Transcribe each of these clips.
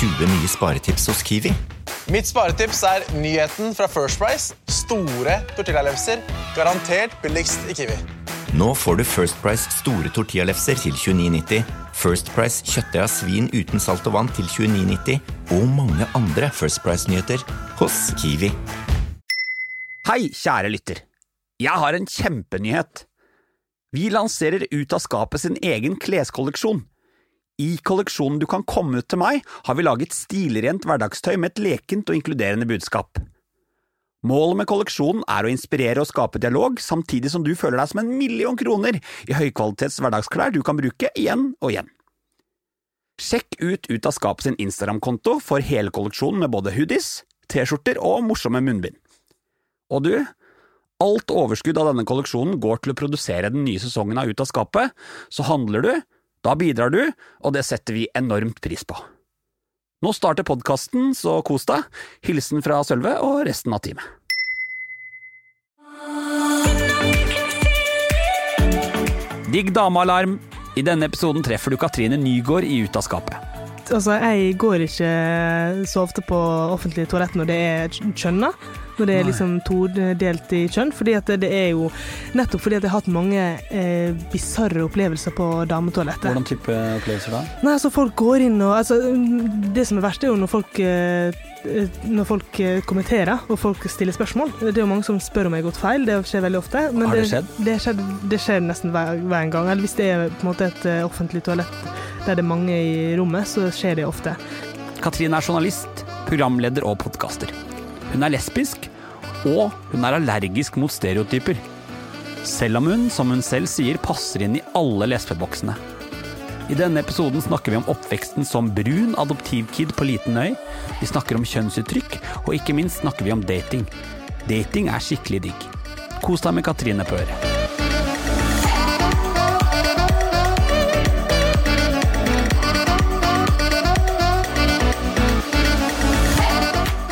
20 nye sparetips hos Kiwi. Mitt sparetips er nyheten fra First Price. Store tortillalefser. Garantert billigst i Kiwi. Nå får du First Price store tortillalefser til 29,90, First Price kjøttdeig av svin uten salt og vann til 29,90 og mange andre First Price-nyheter hos Kiwi. Hei, kjære lytter. Jeg har en kjempenyhet. Vi lanserer Ut av skapet sin egen kleskolleksjon. I kolleksjonen Du kan komme ut til meg, har vi laget stilrent hverdagstøy med et lekent og inkluderende budskap. Målet med kolleksjonen er å inspirere og skape dialog, samtidig som du føler deg som en million kroner i høykvalitets hverdagsklær du kan bruke igjen og igjen. Sjekk ut Ut av skapet sin Instagram-konto for hele kolleksjonen med både hoodies, T-skjorter og morsomme munnbind. Og du, alt overskudd av denne kolleksjonen går til å produsere den nye sesongen av Ut av skapet, så handler du, da bidrar du, og det setter vi enormt pris på. Nå starter podkasten, så kos deg. Hilsen fra Sølve og resten av teamet. Digg damealarm. I denne episoden treffer du Katrine Nygaard i Ut av skapet. Altså, jeg går ikke så ofte på offentlige toalett når det er kjønna. Når det er liksom todelt i kjønn. Fordi at det er jo Nettopp fordi at jeg har hatt mange eh, bisarre opplevelser på dametoalettet. Hvordan type opplevelser da? Nei, altså folk går inn og altså, Det som er verst, er jo når folk eh, når folk eh, kommenterer og folk stiller spørsmål. Det er jo mange som spør om jeg har gått feil, det skjer veldig ofte. Men Har det skjedd? Det, skjer, det skjer nesten hver, hver gang. Eller hvis det er på en måte et eh, offentlig toalett der det er mange i rommet, så skjer det ofte. Katrine er journalist, programleder og podkaster. Hun er lesbisk, og hun er allergisk mot stereotyper. Selv om hun, som hun selv sier, passer inn i alle lesbeboksene. I denne episoden snakker vi om oppveksten som brun adoptivkid på liten øy. Vi snakker om kjønnsuttrykk, og ikke minst snakker vi om dating. Dating er skikkelig digg. Kos deg med Katrine på øret.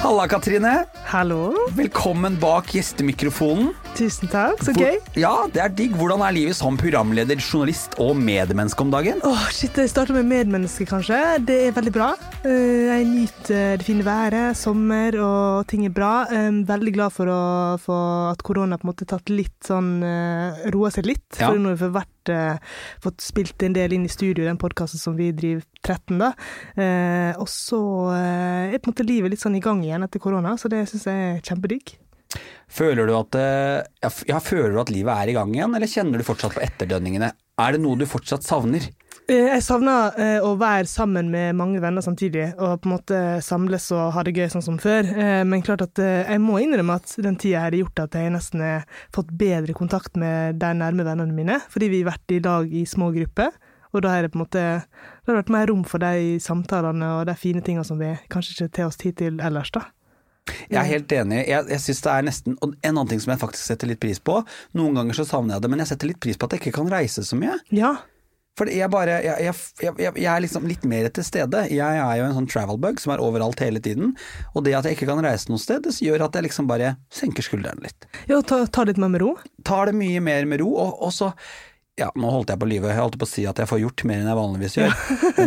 Halla, Katrine. Hallo. Velkommen bak gjestemikrofonen. Tusen takk, så gøy. gøy. Ja, det er digg. Hvordan er livet som programleder, journalist og medmenneske om dagen? Åh, shit, Jeg starter med medmenneske, kanskje. Det er veldig bra. Eh, Jeg nyter det fine været, sommer og ting er bra. Eh, Veldig glad for, å, for at korona på en måte tatt litt sånn eh, Roa seg litt. Ja. For nå har vi vært, fått spilt en del inn i studio, den podkasten som vi driver 13, da. Og så er på en måte livet litt sånn i gang igjen etter korona, så det syns jeg er kjempedigg. Føler du at, eh, ja, føler du at livet er i gang igjen, eller kjenner du fortsatt på etterdønningene? Er det noe du fortsatt savner? Eh, Jeg savner eh, å være sammen med mange venner samtidig, og på en måte samles og ha det gøy sånn som før. Men klart at jeg må innrømme at den tida har gjort at jeg nesten har fått bedre kontakt med de nærme vennene mine, fordi vi har vært i lag i små grupper. Og da har det på en måte det har vært mer rom for de samtalene og de fine tinga som vi kanskje ikke tar oss tid til ellers, da. Jeg er helt enig. Jeg, jeg synes det er nesten Og en annen ting som jeg faktisk setter litt pris på, noen ganger så savner jeg det, men jeg setter litt pris på at jeg ikke kan reise så mye. Ja. For jeg bare jeg, jeg, jeg, jeg er liksom litt mer til stede. Jeg er jo en sånn travel bug som er overalt hele tiden. Og det at jeg ikke kan reise noe sted, det gjør at jeg liksom bare senker skuldrene litt. ja ta, ta litt mer med ro. tar det mye mer med ro, og, og så Ja, nå holdt jeg på å lyve, jeg holdt på å si at jeg får gjort mer enn jeg vanligvis gjør. Ja.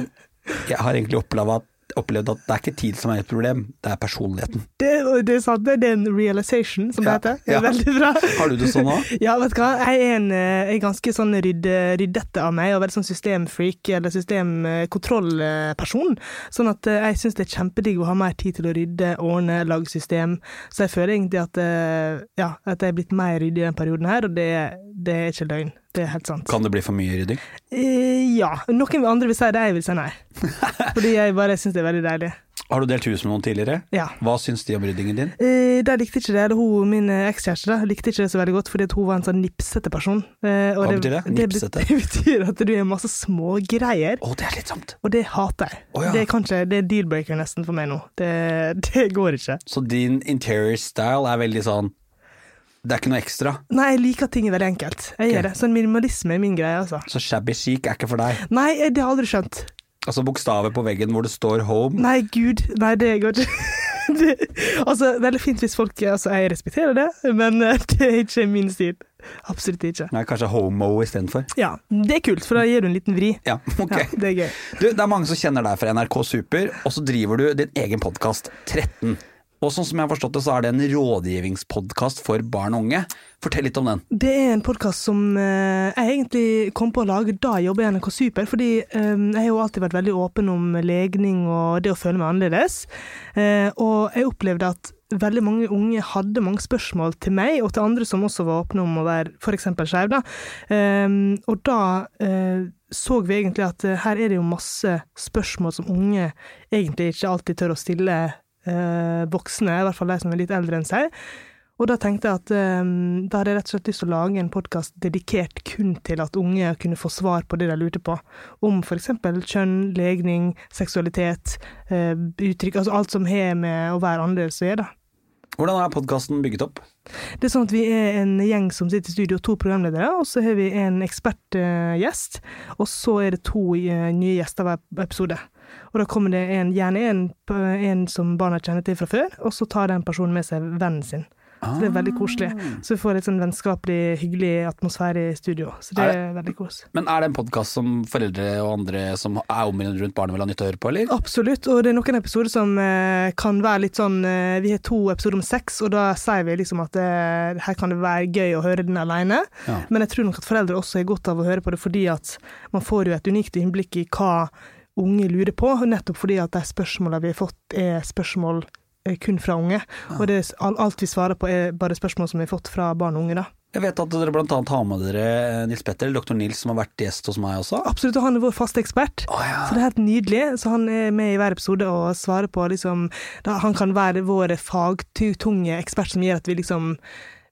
jeg har egentlig opplevd at, opplevd at det er ikke tid som er et problem, det er personligheten. Det, det er sant, det er en realization, som det Ja, heter. Det ja. er veldig bra. Har du det sånn òg? Ja, vet du hva. Jeg er, en, eh, jeg er ganske sånn rydde, ryddete av meg, og veldig sånn systemfreak, eller systemkontrollperson. Sånn at eh, jeg syns det er kjempedigg å ha mer tid til å rydde, ordne, lage system. Så jeg føler egentlig at, eh, ja, at jeg er blitt mer ryddig i den perioden her, og det, det er ikke løgn. Det er helt sant. Kan det bli for mye rydding? Eh, ja. Noen andre vil si det, jeg vil si nei. Fordi jeg bare syns det er veldig deilig. Har du delt hus med noen tidligere? Ja. Hva syns de om ryddingen din? Eh, de likte ikke det, eller hun, min ekskjæreste likte ikke det så veldig godt, fordi hun var en sånn nipsete person. Eh, Hva betyr det? Nipsete? Det betyr at du er masse små greier, Å, det er slitsomt. og det hater jeg. Oh, ja. Det er kanskje, det er deal-breaker nesten for meg nå. Det, det går ikke. Så din interior style er veldig sånn Det er ikke noe ekstra. Nei, jeg liker ting veldig enkelt. Jeg okay. gjør det. Sånn minimalisme er min greie, altså. Så shabby chic er ikke for deg. Nei, det har jeg aldri skjønt. Altså bokstaver på veggen hvor det står home. Nei, gud. Nei, det går ikke. Det, altså, veldig fint hvis folk Altså, jeg respekterer det, men eh, det er ikke min stil. Absolutt ikke. Nei, kanskje homo istedenfor. Ja, det er kult, for da gir du en liten vri. Ja, ok. Ja, det er gøy. Du, det er mange som kjenner deg fra NRK Super, og så driver du din egen podkast, 13. Og sånn som jeg har forstått det, så er det en rådgivningspodkast for barn og unge. Fortell litt om den. Det er en podkast som eh, jeg egentlig kom på å lage da jeg jobbet i NRK Super, fordi eh, jeg har jo alltid vært veldig åpen om legning og det å føle meg annerledes. Eh, og jeg opplevde at veldig mange unge hadde mange spørsmål til meg, og til andre som også var åpne om å være f.eks. skeiv. Eh, og da så vi egentlig at her er det jo masse spørsmål som unge egentlig ikke alltid tør å stille eh, voksne, i hvert fall de som er litt eldre enn seg. Og da tenkte jeg at eh, da hadde jeg rett og slett lyst til å lage en podkast dedikert kun til at unge kunne få svar på det de lurte på, om f.eks. kjønn, legning, seksualitet, eh, uttrykk, altså alt som har med å være annerledes å gjøre. da. Hvordan er podkasten bygget opp? Det er sånn at vi er en gjeng som sitter i studio, to programledere, og så har vi en ekspertgjest, og så er det to eh, nye gjester hver episode. Og da kommer det en, gjerne en, en som barna kjenner til fra før, og så tar den personen med seg vennen sin. Så det er veldig koselig. Så vi får litt sånn vennskapelig, hyggelig atmosfære i studio. Så det Er er veldig kos. Men er det en podkast som foreldre og andre som er omringet rundt barnet vil ha nytte av å høre på, eller? Absolutt, og det er noen episoder som eh, kan være litt sånn eh, Vi har to episoder om sex, og da sier vi liksom at eh, her kan det være gøy å høre den alene. Ja. Men jeg tror nok at foreldre også har godt av å høre på det, fordi at man får jo et unikt innblikk i hva unge lurer på, nettopp fordi at de spørsmålene vi har fått, er spørsmål eh, kun fra unge. Og det, alt vi svarer på, er bare spørsmål som vi har fått fra barn og unge. da. Jeg vet at dere annet har med dere eh, Nils Petter, doktor Nils, som har vært gjest hos meg også. Absolutt, og han er vår faste ekspert. Oh, ja. Så det er helt nydelig. Så han er med i hver episode og svarer på liksom da, Han kan være vår fagtunge ekspert som gjør at vi liksom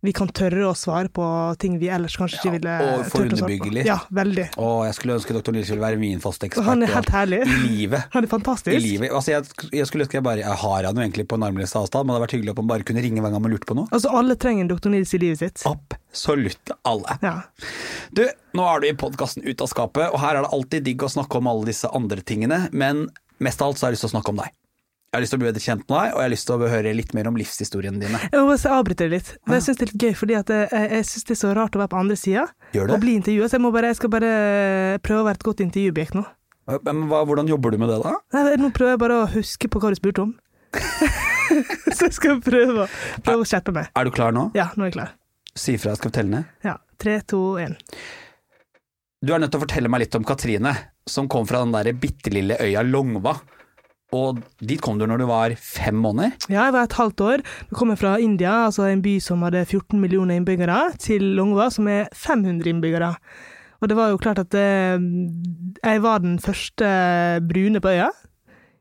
vi kan tørre å svare på ting vi ellers kanskje ikke ville og få turt å svare på. Ja, veldig. Å, jeg skulle ønske dr. Nils ville være min faste ekspert. Og han er helt herlig. I livet. Han er fantastisk. I livet. Altså, jeg, jeg skulle ønske jeg bare Jeg har han jo egentlig på en armlengdes avstand, men det hadde vært hyggelig om han bare kunne ringe hver gang man lurte på noe. Altså, alle trenger en doktor Nils i livet sitt. Absolutt alle. Ja. Du, nå er du i podkasten Ut av skapet, og her er det alltid digg å snakke om alle disse andre tingene, men mest av alt så har jeg lyst til å snakke om deg. Jeg har lyst til å bli bedre kjent med deg, og jeg har lyst til å høre litt mer om livshistoriene dine. Jeg må bare avbryte det litt. Men jeg syns det er litt gøy, fordi jeg, jeg syns det er så rart å være på andre sida og bli intervjua. Så jeg, må bare, jeg skal bare prøve å være et godt intervjuobjekt nå. Men hva, hvordan jobber du med det, da? Nei, nå prøver jeg bare å huske på hva du spurte om. så jeg skal prøve, prøve å skjerpe meg. Er du klar nå? Ja, nå er jeg klar. Si ifra, skal vi telle ned? Ja. Tre, to, én. Du er nødt til å fortelle meg litt om Katrine, som kom fra den der bitte lille øya Longva. Og dit kom du når du var fem måneder? Ja, jeg var et halvt år. Jeg kommer fra India, altså en by som hadde 14 millioner innbyggere, til Longva, som er 500 innbyggere. Og det var jo klart at eh, jeg var den første brune på øya,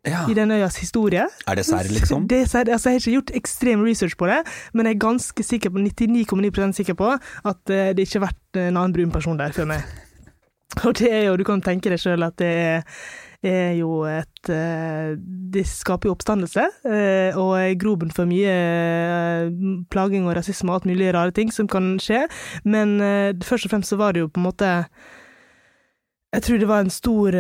Ja. i den øyas historie. Er det serr, liksom? Det er. Altså, jeg har ikke gjort ekstrem research på det, men jeg er ganske sikker på, 99,9% sikker på at eh, det ikke har vært en annen brun person der før meg. Og det er jo, du kan tenke deg sjøl at det er, er jo et eh, Det skaper jo oppstandelse, eh, og er grobunn for mye eh, plaging og rasisme og alt mulig rare ting som kan skje, men først og fremst så var det jo på en måte jeg tror det var en stor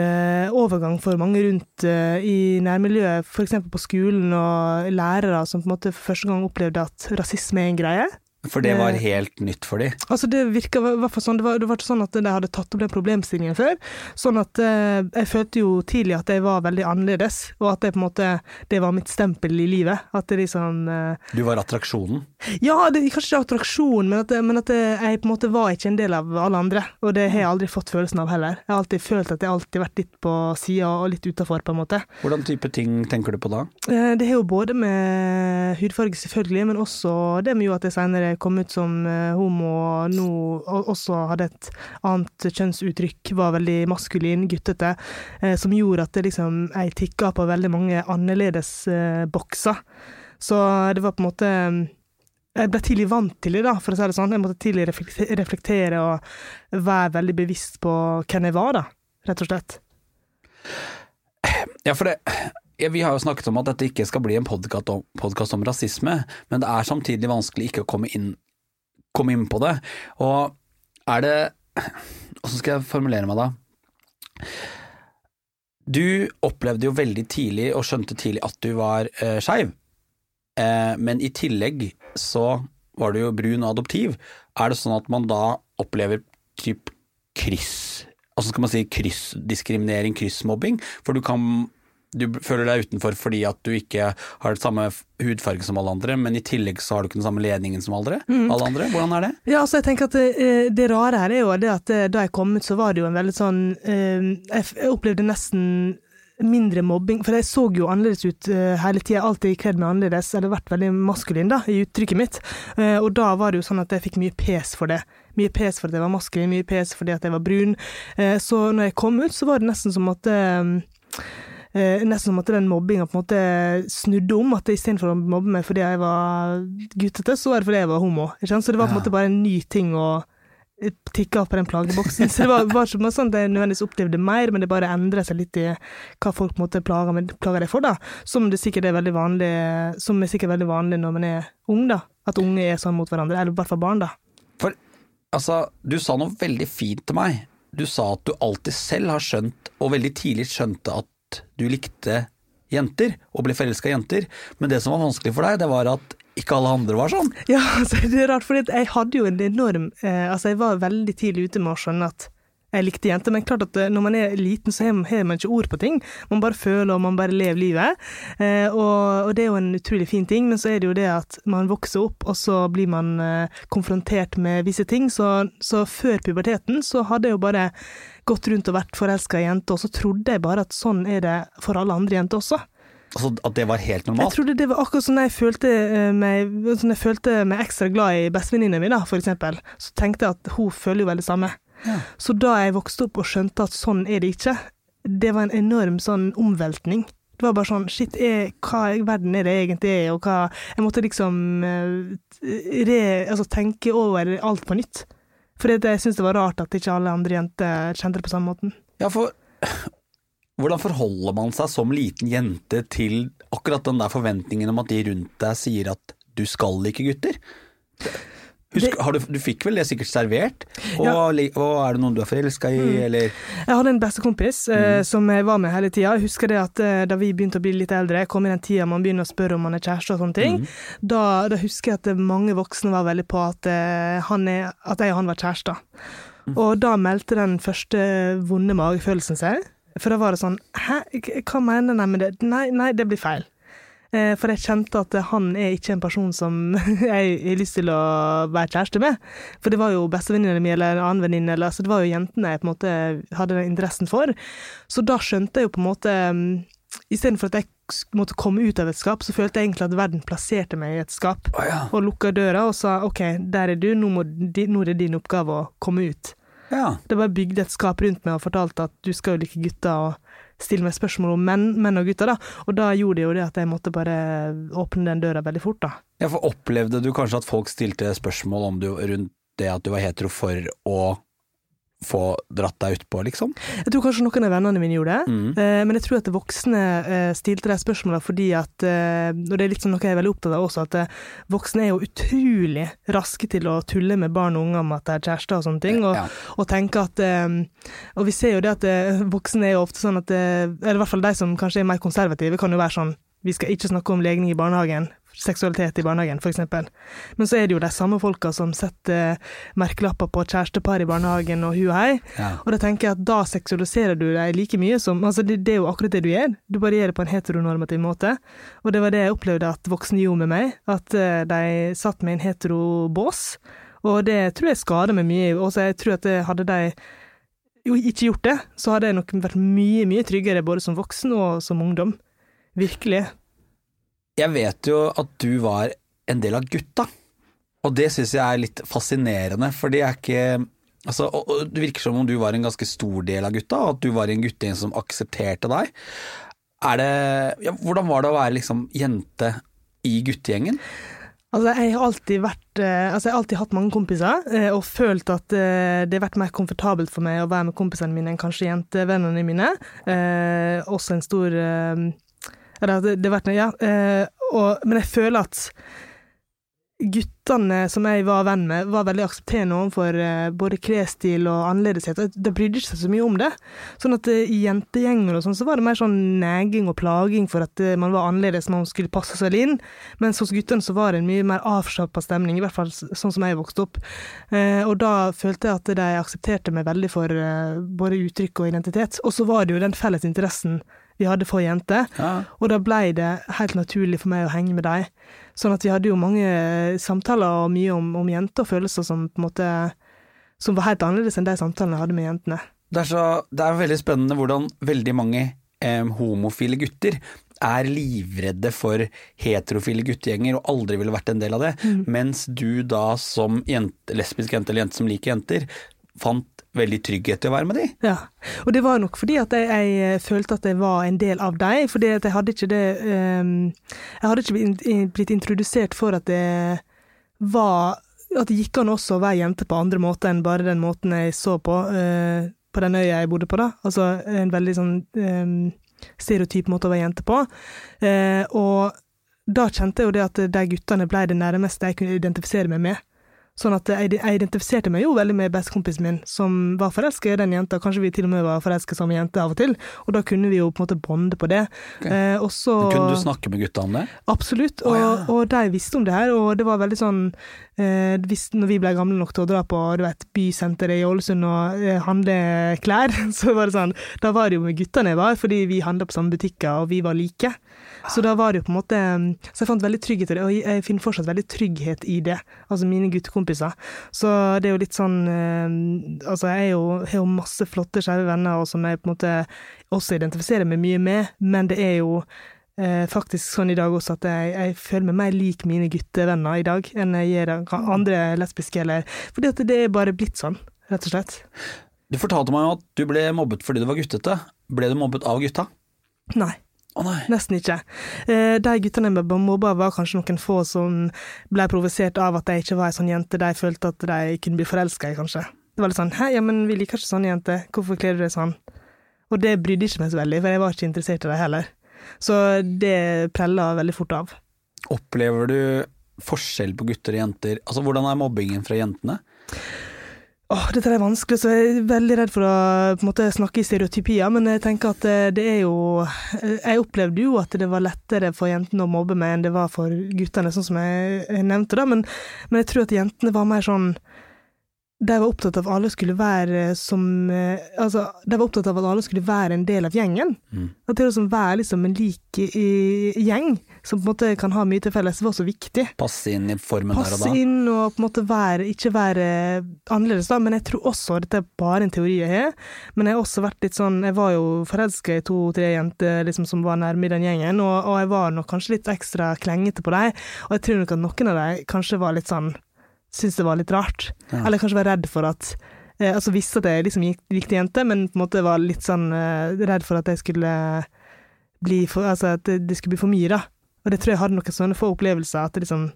overgang for mange rundt i nærmiljøet, f.eks. på skolen, og lærere som på en måte første gang opplevde at rasisme er en greie. For det var helt nytt for dem? Altså Det virka i hvert fall sånn, det var, det var ikke sånn at de hadde tatt opp den problemstillingen før. Sånn at eh, jeg følte jo tidlig at jeg var veldig annerledes, og at det på en måte det var mitt stempel i livet. At det liksom eh, Du var attraksjonen. Ja, det, kanskje ikke attraksjon, men at, men at jeg på en måte var ikke en del av alle andre. Og det har jeg aldri fått følelsen av heller. Jeg har alltid følt at jeg alltid vært litt på sida og litt utafor, på en måte. Hvordan type ting tenker du på da? Eh, Det har jo både med hudfarge, selvfølgelig, men også det med jo at jeg senere kom ut som eh, homo og nå også hadde et annet kjønnsuttrykk, var veldig maskulin, guttete, eh, som gjorde at det liksom, jeg tikka på veldig mange annerledes eh. Så det var på en måte jeg ble tidlig vant til det, da, for å si det sånn. Jeg måtte tidlig reflektere og være veldig bevisst på hvem jeg var, da, rett og slett. Ja, for det Vi har jo snakket om at dette ikke skal bli en podkast om, om rasisme, men det er samtidig vanskelig ikke å komme inn, komme inn på det. Og er det Åssen skal jeg formulere meg da? Du opplevde jo veldig tidlig, og skjønte tidlig, at du var eh, skeiv. Eh, men i tillegg så var du jo brun og adoptiv. Er det sånn at man da opplever typ kryss Altså skal man si kryssdiskriminering, kryssmobbing? For du kan du føler deg utenfor fordi at du ikke har det samme hudfarge som alle andre, men i tillegg så har du ikke den samme ledningen som alle andre. Alle andre. Hvordan er det? Ja, altså jeg tenker at det, det rare her er jo det at eh, da jeg kom ut, så var det jo en veldig sånn eh, Jeg opplevde nesten mindre mobbing, for jeg så jo annerledes ut eh, hele tida, alltid kledd meg annerledes, eller vært veldig maskulin da, i uttrykket mitt. Eh, og da var det jo sånn at jeg fikk mye pes for det. Mye pes for at jeg var maskulin, mye pes fordi at jeg var brun. Eh, så når jeg kom ut, så var det nesten som at eh, nesten som at den mobbinga på en måte snudde om. At istedenfor å mobbe meg fordi jeg var guttete, så var det fordi jeg var homo. Ikke sant? Så det var på en måte bare en ny ting å eh, tikke av på den plageboksen. Så det var, var ikke sånn at jeg nødvendigvis opplevde mer, men det bare endra seg litt i hva folk på en måte plager, med, plager deg for, da. Som det sikkert er veldig vanlig Som er sikkert veldig vanlig når man er ung, da. At unge er sånn mot hverandre. Eller i hvert fall barn, da. For altså, du sa noe veldig fint til meg. Du sa at du alltid selv har skjønt, og veldig tidlig skjønte at du likte jenter, og ble forelska i jenter. Men det som var vanskelig for deg, det var at ikke alle andre var sånn. Ja, altså, det er rart, for jeg hadde jo en enorm eh, Altså, jeg var veldig tidlig ute med å skjønne at jeg likte jenter, men klart at eh, når man er liten, så har man ikke ord på ting. Man bare føler, og man bare lever livet. Eh, og, og det er jo en utrolig fin ting, men så er det jo det at man vokser opp, og så blir man eh, konfrontert med visse ting. Så, så før puberteten så hadde jeg jo bare gått rundt og vært forelska i jenter, og så trodde jeg bare at sånn er det for alle andre jenter også. Altså At det var helt normalt? Jeg trodde det var akkurat sånn jeg følte meg, sånn jeg følte meg ekstra glad i bestevenninna mi, for eksempel. Så tenkte jeg at hun føler jo vel det samme. Ja. Så da jeg vokste opp og skjønte at sånn er det ikke, det var en enorm sånn omveltning. Det var bare sånn Shit, er, hva i verden er det egentlig er, og hva Jeg måtte liksom eh, re, altså, tenke over alt på nytt. For jeg syns det var rart at ikke alle andre jenter kjente det på samme måten. Ja, for hvordan forholder man seg som liten jente til akkurat den der forventningen om at de rundt deg sier at du skal like gutter? Husk, har du, du fikk vel det sikkert servert? Og, Ja. og er det noen du er forelska i, eller Jeg hadde en bestekompis eh, som jeg var med hele tida. Jeg husker det at eh, da vi begynte å bli litt eldre, kom i den tida man begynner å spørre om man er kjæreste og sånne ting, da, da husker jeg at eh, mange voksne var veldig på at, eh, han er, at jeg og han var kjærester. Og da meldte den første vonde magefølelsen seg. For da var det sånn Hæ, hva mener jeg med det? Nei, nei, det blir feil. Eh, For jeg kjente at han er ikke en person som jeg har lyst til å være kjæreste med. For det var jo bestevenninna mi eller en annen venninne, eller altså det var jo jentene jeg på en måte hadde den interessen for. Så da skjønte jeg jo på en måte mm, Istedenfor at jeg måtte komme ut av et skap, så følte jeg egentlig at verden plasserte meg i et skap. Oh, ja. Og lukka døra og sa OK, der er du, nå, må, nå er det din oppgave å komme ut. ja. Det bare bygde et skap rundt meg og fortalte at du skal jo like gutter og stille meg spørsmål om menn, menn og gutter, da. Og da gjorde det jo det at jeg måtte bare åpne den døra veldig fort, da. ja, for opplevde du kanskje at folk stilte spørsmål om du rundt det at du var hetero for å få dratt deg utpå, liksom? Jeg tror kanskje noen av vennene mine gjorde det, Mm. eh, men jeg tror at voksne eh, stilte de spørsmålene fordi at eh, Og det er litt sånn noe jeg er veldig opptatt av også, at eh, voksne er jo utrolig raske til å tulle med barn og unge om at de er kjærester og sånne ting, og, Ja. og tenke at eh, Og vi ser jo det at eh, voksne er jo ofte sånn at Eller i hvert fall de som kanskje er mer konservative, kan jo være sånn Vi skal ikke snakke om legning i barnehagen. Seksualitet i barnehagen, f.eks. Men så er det jo de samme folka som setter eh, merkelapper på kjærestepar i barnehagen og hu og hei. Ja. Og da tenker jeg at da seksualiserer du deg like mye som Altså, det, det er jo akkurat det du gjør. Du bare gjør det på en heteronormativ måte. Og det var det jeg opplevde at voksne gjorde med meg. At eh, de satt med en heterobås. Og det tror jeg skader meg mye. Og så jeg tror at det hadde de jo ikke gjort det, så hadde jeg nok vært mye, mye tryggere både som voksen og som ungdom. Virkelig. Jeg vet jo at du var en del av gutta, og det syns jeg er litt fascinerende, for det er ikke Altså, Det virker som om du var en ganske stor del av gutta, og at du var en guttegjeng som aksepterte deg. Det, ja, hvordan var det å være liksom jente i guttegjengen? Altså, jeg har alltid vært eh, Altså, jeg har alltid hatt mange kompiser, eh, og følt at eh, det har vært mer komfortabelt for meg å være med kompisene mine enn kanskje jentevennene mine. Også en stor Eller at det, har vært Ja. Eh, og, men jeg føler at guttene som jeg var venn med, var veldig aksepterende overfor eh, både klesstil og annerledeshet. De brydde ikke seg så mye om det. Sånn at eh, i jentegjenger og sånn, så var det mer sånn neging og plaging for at man var annerledes, man skulle passe seg inn. Mens hos guttene så var det en mye mer avslappa stemning, i hvert fall sånn som jeg vokste opp. Og da følte jeg at de aksepterte meg veldig for både uttrykk og identitet. Og så var det jo den felles interessen vi hadde for jenter. Ja. Og da blei det helt naturlig for meg å henge med dem. Sånn at vi hadde jo mange samtaler og mye om, om jenter og følelser som på en måte som var helt annerledes enn de samtalene jeg hadde med jentene. Det er, så, det er veldig spennende hvordan veldig mange eh, homofile gutter er livredde for heterofile guttegjenger og aldri ville vært en del av det, mens du da som jente, lesbisk jente eller jente som liker jenter, fant veldig trygghet til å være med de. Ja, og det var nok fordi at jeg, jeg følte at jeg var en del av dem, at jeg hadde ikke det um, Jeg hadde ikke blitt introdusert for at det var At det gikk an også å være jente på andre måter enn bare den måten jeg så på, uh, på den øya jeg bodde på, da. Altså en veldig sånn um, stereotyp måte å være jente på. Uh, og da kjente jeg jo det at de guttene ble det nærmeste jeg kunne identifisere meg med. Sånn at jeg, jeg identifiserte meg jo veldig med bestekompisen min, som var forelska i den jenta. Kanskje vi til og med var forelska samme jente av og til, og da kunne vi jo på en måte bonde på det. Eh, og så Kunne du snakke med gutta om det? Absolutt, og, og de visste om det her, og det var veldig sånn eh, Når vi ble gamle nok til å dra på du vet, bysenteret i Ålesund og eh, handle klær, så var det sånn Da var det jo med guttene jeg var, fordi vi handla på samme butikker, og vi var like. Så da var det jo på en måte Så jeg fant veldig trygghet i det, og jeg finner fortsatt veldig trygghet i det. Altså mine guttekompiser. Så det er jo litt sånn eh, Altså, jeg jo, har jo masse flotte, skeive venner, og som jeg på en måte også identifiserer meg mye med, men det er jo eh, faktisk sånn i dag også at jeg, jeg føler meg mer lik mine guttevenner i dag enn jeg gjør andre lesbiske, eller Fordi at det er bare blitt sånn, rett og slett. Du fortalte meg jo at du ble mobbet fordi du var guttete. Ble du mobbet av gutta? Nei. Nei. Nesten ikke. Eh, de guttene jeg mobba, var kanskje noen få som ble provosert av at jeg ikke var ei sånn jente de følte at de kunne bli forelska i, kanskje. Det var litt sånn 'hæ, ja, men vi liker ikke sånne jenter, hvorfor kler du deg sånn?' Og det brydde ikke meg så veldig, for jeg var ikke interessert i det heller. Så det prella veldig fort av. Opplever du forskjell på gutter og jenter? Altså, Hvordan er mobbingen fra jentene? Åh, dette er vanskelig, så jeg er veldig redd for å måte, snakke i stereotypier, men jeg tenker at eh, det er jo eh, Jeg opplevde jo at det var lettere for jentene å mobbe meg enn det var for guttene, sånn som jeg, nevnte, da, men, men jeg tror at jentene var mer sånn de var opptatt av at alle skulle være som eh, Altså, de var opptatt av at alle skulle være en del av gjengen. Mm. At det var liksom være liksom en lik eh, gjeng, som på en måte kan ha mye til felles, var så viktig Passe inn i formen der og passe da? inn og på en måte være, ikke være annerledes, da. Men jeg tror også, dette er bare en teori jeg har, men jeg har også vært litt sånn Jeg var jo forelska i to-tre jenter liksom, som var nærme i den gjengen, og, og jeg var nok kanskje litt ekstra klengete på dem. Og jeg tror nok at noen av dem kanskje var litt sånn Syntes det var litt rart. Ja. Eller kanskje var redd for at eh, Altså visste at jeg liksom gikk, likte jenter, men på en måte var litt sånn eh, redd for at jeg skulle bli for, Altså at det skulle bli for mye, da. Og det tror jeg hadde noen sånne få opplevelser, at liksom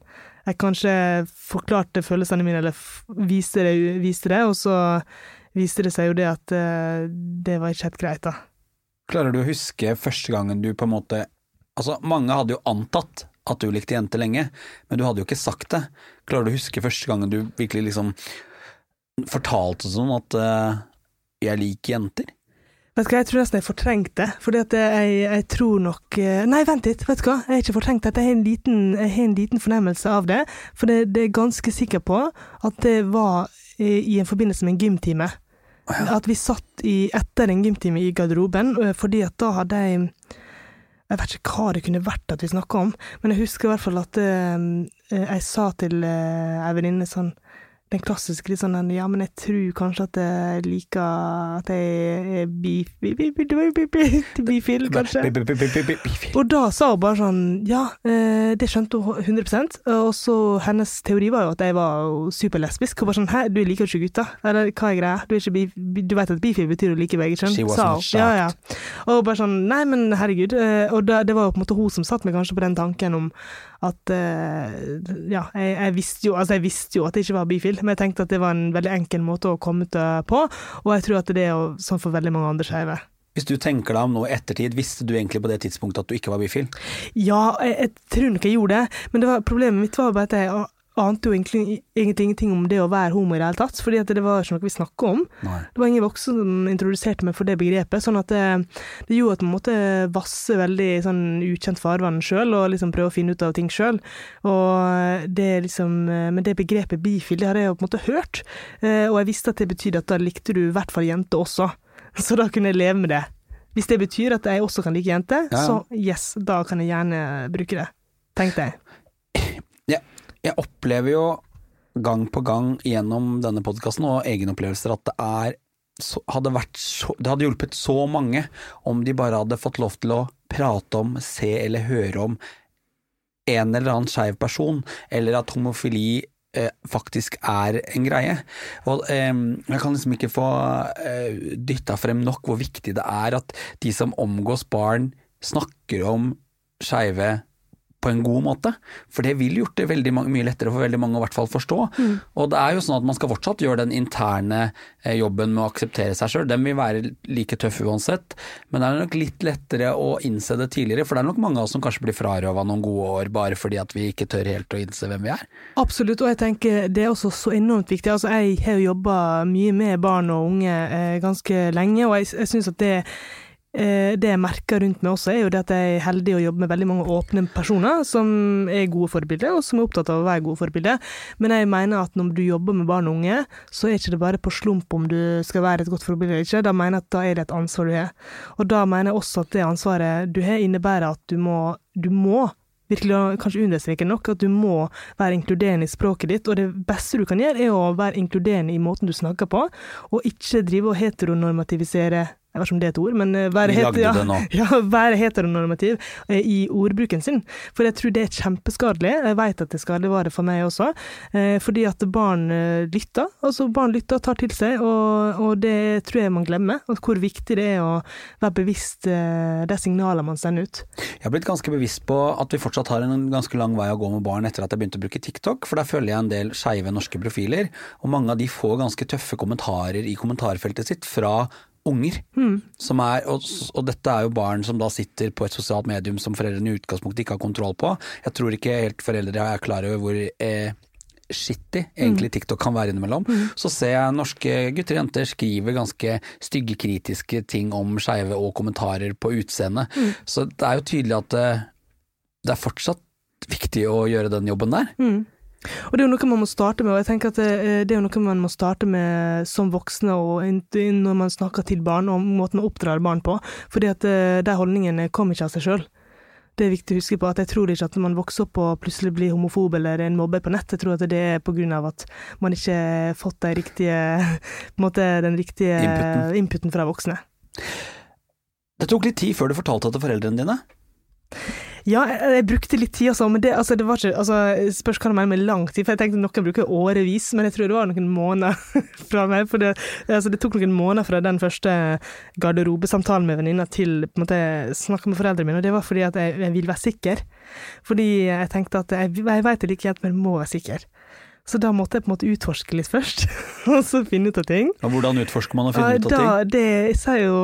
jeg kanskje forklarte følelsene mine, eller viste det, viste det, og så viste det seg jo det at eh, det var ikke helt greit, da. Klarer du å huske første gangen du på en måte Altså, mange hadde jo antatt at du likte jenter lenge, men du hadde jo ikke sagt det. Klarer du å huske første gangen du virkelig liksom fortalte sånn at uh, jeg liker jenter? Vet du hva, jeg tror nesten jeg fortrengte det, fordi at jeg, jeg tror nok eh, Nei, vent litt, vet du hva, jeg har ikke fortrengt det, jeg har en liten, jeg har en liten fornemmelse av det, for det, det er jeg ganske sikker på at det var i, i en forbindelse med en gymtime. At vi satt i, etter en gymtime i garderoben, eh, fordi at da hadde jeg jeg vet ikke hva det kunne vært at vi snakka om, men jeg husker i hvert fall at eh, jeg sa til ei venninne sånn Den klassiske litt sånn Ja, men jeg tror kanskje at jeg liker At jeg er bif- bi- bi- bi- bi- bi- bi- bifil, kanskje. Og da sa hun bare sånn Ja, eh, det skjønte hun 100% Og så hennes teori var jo at jeg var superlesbisk. Hun bare sånn Hæ, du liker ikke gutter? Eller hva er greia? Du, er bif du vet at bifil betyr å like begge kjønn? Sa hun. Ja, ja. Og bare sånn Nei, men herregud. eh, Og det var jo på en måte hun som satt meg kanskje på den tanken om at eh, Ja, jeg, jeg visste jo Altså, jeg visste jo at jeg ikke var bifil, men jeg tenkte at det var en veldig enkel måte å komme eh, på, og jeg tror at det er sånn for veldig mange andre skeive. Hvis du tenker deg om nå i ettertid, visste du egentlig på det tidspunktet at du ikke var bifil? Ja, jeg, jeg tror nok jeg gjorde det, men det var, problemet mitt var bare at jeg ante jo egentlig, egentlig ingenting om det å være homo i det hele tatt, fordi at det var ikke noe vi snakka om. Nei. Det var ingen voksne som introduserte meg for det begrepet, sånn at det, det gjorde at man måtte vasse veldig sånn ukjent farvann sjøl, og liksom prøve å finne ut av ting sjøl. Og det liksom Men det begrepet bifil, det hadde jeg jo på en måte hørt, eh, og jeg visste at det betydde at da likte du i hvert fall jenter også. Så da kunne jeg leve med det. Hvis det betyr at jeg også kan like jenter, Ja, ja. så yes, da kan jeg gjerne bruke det. Tenkte jeg. Jeg, opplever jo gang på gang gjennom denne podkasten og egenopplevelser at det er så, hadde så, det hadde hjulpet så mange om de bare hadde fått lov til å prate om, se eller høre om en eller annen skeiv person, eller at homofili eh, faktisk er en greie. Og eh, Jeg kan liksom ikke få eh, dytta frem nok hvor viktig det er at de som omgås barn, snakker om skeive på en god måte. For det ville gjort det veldig mye lettere for veldig mange å i hvert fall forstå. Og det er jo sånn at man skal fortsatt gjøre den interne eh, jobben med å akseptere seg sjøl. Den vil være like tøff uansett, men det er nok litt lettere å innse det tidligere. For det er nok mange av oss som kanskje blir frarøva noen gode år bare fordi at vi ikke tør helt å innse hvem vi er. Absolutt, og jeg tenker det er også så enormt viktig. Altså, jeg har jo jobba mye med barn og unge eh, ganske lenge, og jeg, jeg syns at det eh, det jeg merker rundt meg også, er jo det at jeg er heldig å jobbe med veldig mange åpne personer som er gode forbilder, og som er opptatt av å være gode forbilder. Men jeg mener at når du jobber med barn og unge, så er ikke det bare på slump om du skal være et godt forbilde eller ikke. Da mener jeg at da er det et ansvar du har. Og da mener jeg også at det ansvaret du har, innebærer at du må, du må virkelig kanskje understreke nok at du må være inkluderende i språket ditt, og det beste du kan gjøre, er å være inkluderende i måten du snakker på, og ikke drive og heteronormativisere jeg vet ikke om det er et ord, men eh, være, het- ja, ja, være heteronormativ eh, i ordbruken sin. For jeg tror det er kjempeskadelig. Jeg vet at det er skadelig for meg også, eh, fordi at barn lytter. Altså barn lytter og tar til seg, og, og det tror jeg man glemmer. Og hvor viktig det er å være bevisst de signalene man sender ut. Jeg har blitt ganske bevisst på at vi fortsatt har en ganske lang vei å gå med barn etter at jeg begynte å bruke TikTok, for der følger jeg en del skeive norske profiler, og mange av de får ganske tøffe kommentarer i kommentarfeltet sitt fra unger. Som er, og, og dette er jo barn som da sitter på et sosialt medium som foreldrene i utgangspunktet ikke har kontroll på. Jeg tror ikke helt foreldre er klar over hvor eh, shitty egentlig TikTok kan være innimellom. Så ser jeg norske gutter og jenter skriver ganske stygge, kritiske ting om skeive og kommentarer på utseendet. Så det er jo tydelig at det, det er fortsatt viktig å gjøre den jobben der. Og det er jo noe man må starte med, og jeg tenker at det, det er jo noe man må starte med som voksne og når man snakker til barn, og måten man oppdrar barn på. Fordi at eh, de holdningene kommer ikke av seg sjøl. Det er viktig å huske på at jeg tror ikke at man vokser opp og plutselig blir homofob eller en mobber på nett. Jeg tror at det er av at man ikke har fått de riktige, måte, den riktige Inputen. inputen fra voksne. Det tok litt tid før du fortalte det til foreldrene dine. Ja, jeg, jeg brukte litt tid, altså, men det, altså, det var ikke altså, Spørs hva du mener med lang tid, for jeg tenkte noen bruker årevis, men jeg tror det var noen måneder fra meg. For det, altså, det tok noen måneder fra den første garderobesamtalen med venninna til på en måte med foreldrene mine, og det var fordi at jeg, jeg ville være sikker. Fordi jeg tenkte at jeg, jeg vet det like gjerne, men jeg må være sikker. Så da måtte jeg på en måte utforske litt først, og så finne ut av ting. Og hvordan utforsker man og finne finner ut av ting? da, det sier jo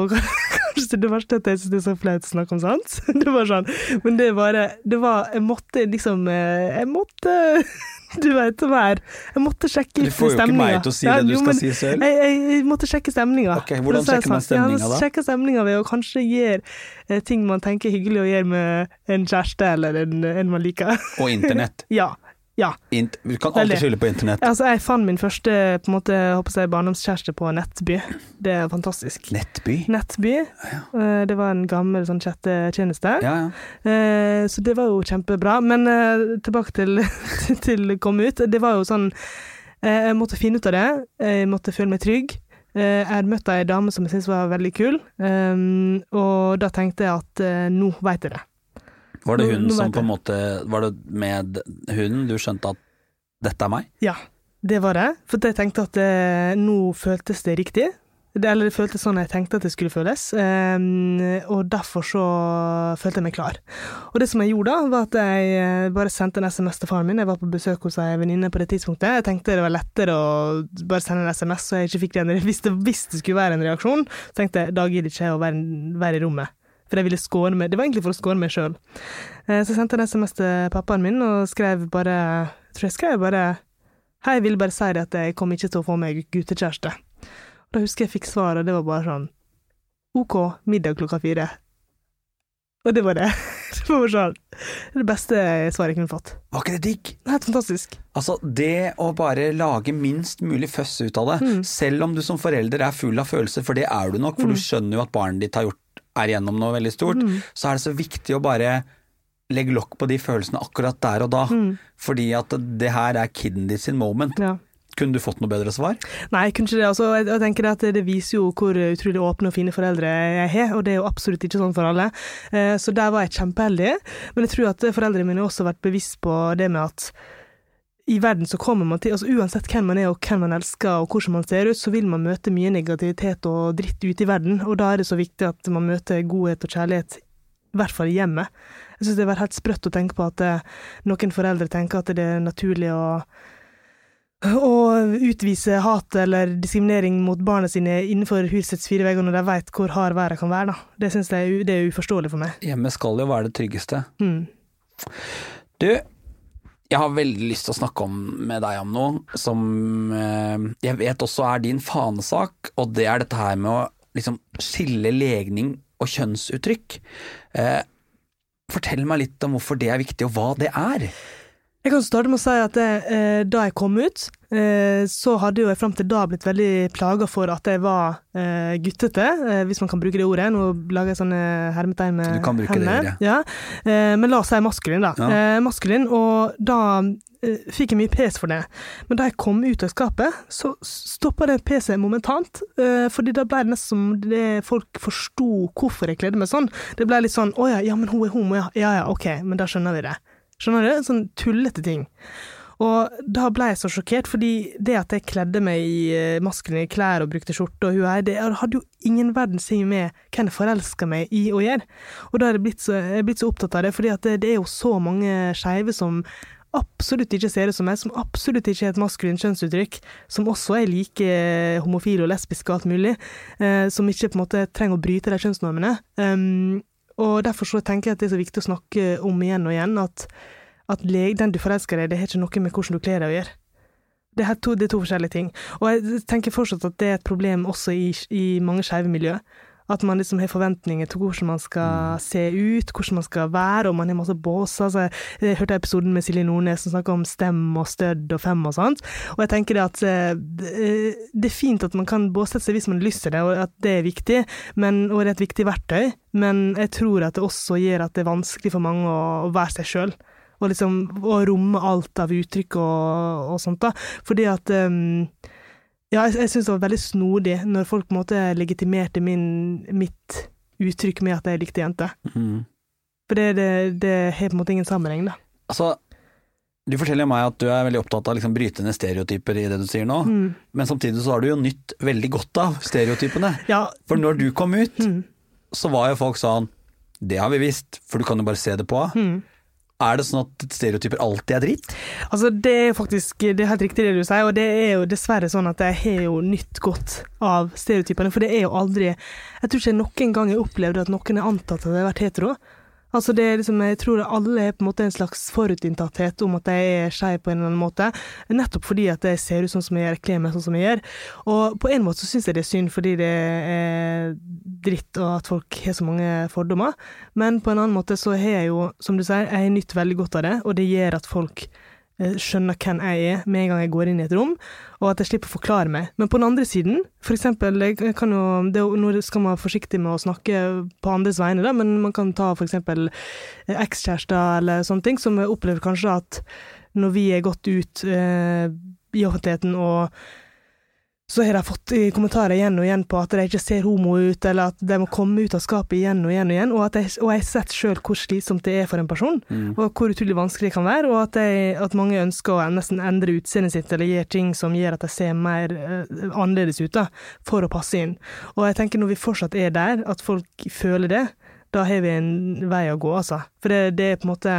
kanskje det verste at jeg syns det er så flaut å snakke om sånt. Det var sånn, men det bare Det var Jeg måtte liksom eh, Jeg måtte Du vet være Jeg måtte sjekke Du får jo ikke meg til å si det du jo, skal si selv. Jeg, jeg, jeg måtte sjekke stemninga. Okay, hvordan å sjekker man stemninga da? Sjekke stemninga ved å kanskje gjøre eh, ting man tenker er hyggelig å gjøre med en kjæreste eller en, en man liker. Og internett. ja. Ja. Int du kan alltid skylde på internett. Altså, jeg fant min første på en måte, jeg barndomskjæreste på Nettby. Det er fantastisk. Nettby? Nettby. Eh, Det var en gammel sånn chattetjeneste. Ja, ja. Eh, Så det var jo kjempebra. Men eh, tilbake til, til komme ut. Det var jo sånn Jeg måtte finne ut av det. Jeg måtte føle meg trygg. Jeg hadde møtt ei dame som jeg syntes var veldig kul, og da tenkte jeg at nå veit jeg det. Var det Nå- hun nå som på en måte Var det med hunden du skjønte at dette er meg? Ja, det var det. For jeg tenkte at eh, nå føltes det riktig. Det, eller det føltes sånn jeg tenkte at det skulle føles, eh, og derfor så følte jeg meg klar. Og det som jeg gjorde da, var at jeg eh, bare sendte en SMS til faren min. Jeg var på besøk hos ei venninne på det tidspunktet. Jeg tenkte det var lettere å bare sende en SMS, så jeg ikke fikk den. Hvis det, hvis det skulle være en reaksjon, så tenkte jeg da gidder ikke jeg å være, være i rommet. For jeg ville skåne meg. Det var egentlig for å skåne meg sjøl. Så jeg sendte en SMS til pappaen min og skrev bare Jeg tror jeg skrev bare Hei, jeg ville bare si det at jeg kommer ikke til å få meg guttekjæreste. Og da husker jeg fikk svar, og det var bare sånn OK, middag klokka fire. Og det var det. Det var sånn Det beste svaret jeg kunne fått. Var ikke det digg? Helt fantastisk. Altså, det å bare lage minst mulig føss ut av det, Mm. selv om du som forelder er full av følelser, for det er du nok, for Mm. du skjønner jo at barnet ditt har gjort, er igjennom noe veldig stort, så er det så viktig å bare legge lokk på de følelsene akkurat der og da. Mm. Fordi at det her er kiden ditt sin moment. Ja. Kunne du fått noe bedre svar? Nei, kunne ikke det. Altså, jeg, jeg tenker at det viser jo hvor utrolig åpne og fine foreldre jeg har, og det er jo absolutt ikke sånn for alle. Eh, så der var jeg kjempeheldig. Men jeg tror at foreldrene mine også har vært bevisst på det med at i verden så kommer man til altså Uansett hvem man er og hvem man elsker og hvordan man ser ut, så vil man møte mye negativitet og dritt ute i verden, og da er det så viktig at man møter godhet og kjærlighet, i hvert fall i hjemmet. Jeg syns det er helt sprøtt å tenke på at eh, noen foreldre tenker at det er naturlig å å utvise hat eller diskriminering mot barna sine innenfor husets fire vegger når de vet hvor hard været kan være. Da. Det syns jeg det er uforståelig for meg. Hjemme skal jo være det tryggeste. Mm. Du, jeg har veldig lyst til å snakke om, med deg om noe som eh, jeg vet også er din fanesak, og det er dette her med å liksom skille legning og kjønnsuttrykk. Eh, fortell meg litt om hvorfor det er viktig, og hva det er. Jeg kan starte med å si at det, eh, da jeg kom ut, så hadde jo jeg fram til da blitt veldig plaga for at jeg var eh, guttete, eh, hvis man kan bruke det ordet. Nå lager jeg sånne hermetegn med Du kan bruke det hendene. Ja. Eh, men la oss si maskulin, da. Ja. Eh, maskulin, og da eh, fikk jeg mye pes for det. Men da jeg kom ut av skapet, så stoppa det peset momentant. Eh, fordi da ble det nesten som det folk forsto hvorfor jeg kledde meg sånn. Det ble litt sånn å ja, ja, men hun er homo, ja. Ja ja, ok, men da skjønner vi det. Skjønner du? Sånn tullete ting. Og da ble jeg så sjokkert, fordi det at jeg kledde meg i eh, maskuline klær og brukte skjorte og huei, det hadde jo ingen verdens ting med hvem jeg forelska meg i å gjøre. Og da er jeg blitt så, jeg blitt så opptatt av det, fordi det, det er jo så mange skeive som absolutt ikke ser ut som meg, som absolutt ikke er et maskulint kjønnsuttrykk, som også er like homofile og lesbiske og alt mulig, eh, som ikke på en måte trenger å bryte de kjønnsnormene. Um, og derfor så tenker jeg at det er så viktig å snakke om igjen og igjen at, at den du forelsker deg det har ikke noe med hvordan du kler deg å gjøre. Det er, to, det er to forskjellige ting. Og jeg tenker fortsatt at det er et problem også i, i mange skeive miljø. At man liksom har forventninger til hvordan man skal se ut, hvordan man skal være, og man har masse båser. Altså, jeg hørte episoden med Silje Nordnes som snakker om stem og stødd og fem og sånt. Og jeg tenker det at eh, det det er fint at man kan båsette seg hvis man har lyst til det, og at det er viktig, men, og det er et viktig verktøy, men jeg tror at det også gjør at det er vanskelig for mange å, å være seg sjøl. Og liksom å romme alt av uttrykk og, og sånt, da. Fordi at um, ja, jeg, jeg syns det var veldig snodig når folk på en måte legitimerte min, mitt uttrykk med at jeg likte jenter. Mm. For det, det, det har på en måte ingen sammenheng, da. Altså, du forteller meg at du er veldig opptatt av å liksom bryte ned stereotyper i det du sier nå, Mm. men samtidig så har du jo nytt veldig godt av stereotypene. Ja, For når du kom ut, mm, så var jo folk sånn Det har vi visst, for du kan jo bare se det på. mm. Er det sånn at stereotyper alltid er dritt? Altså, det er faktisk det er helt riktig det du sier, og det er jo dessverre sånn at jeg har jo nytt godt av stereotypene, for det er jo aldri Jeg tror ikke jeg noen gang har opplevd at noen har antatt at jeg har vært hetero. Altså det er liksom, Jeg tror alle er på en måte en slags forutinntatthet om at jeg er skeiv på en eller annen måte, nettopp fordi at jeg ser ut sånn som jeg gjør, kler meg sånn som jeg gjør. Og på en måte så syns jeg det er synd fordi det er dritt og at folk har så mange fordommer, men på en annen måte så har jeg jo, som du sier, jeg har nytt veldig godt av det, og det gjør at folk eh, skjønner hvem jeg er med en gang jeg går inn i et rom, og at jeg slipper å forklare meg. Men på den andre siden, for eksempel, jeg kan jo, det, nå skal man være forsiktig med å snakke på andres vegne, da, men man kan ta for eksempel eh, ekskjærester eller sånne ting, som opplever kanskje at når vi er gått ut eh, i offentligheten og så har de fått i kommentarer igjen og igjen på at de ikke ser homo ut, eller at de må komme ut av skapet igjen og igjen og igjen, og, at jeg, og jeg har sett sjøl hvor slitsomt det er for en person, og hvor utrolig vanskelig det kan være, og at, jeg, at mange ønsker å nesten endre utseendet sitt eller gjøre ting som gjør at de ser mer uh, annerledes ut, da, for å passe inn. Og jeg tenker når vi fortsatt er der, at folk føler det, da har vi en vei å gå, altså. For det, det er på en måte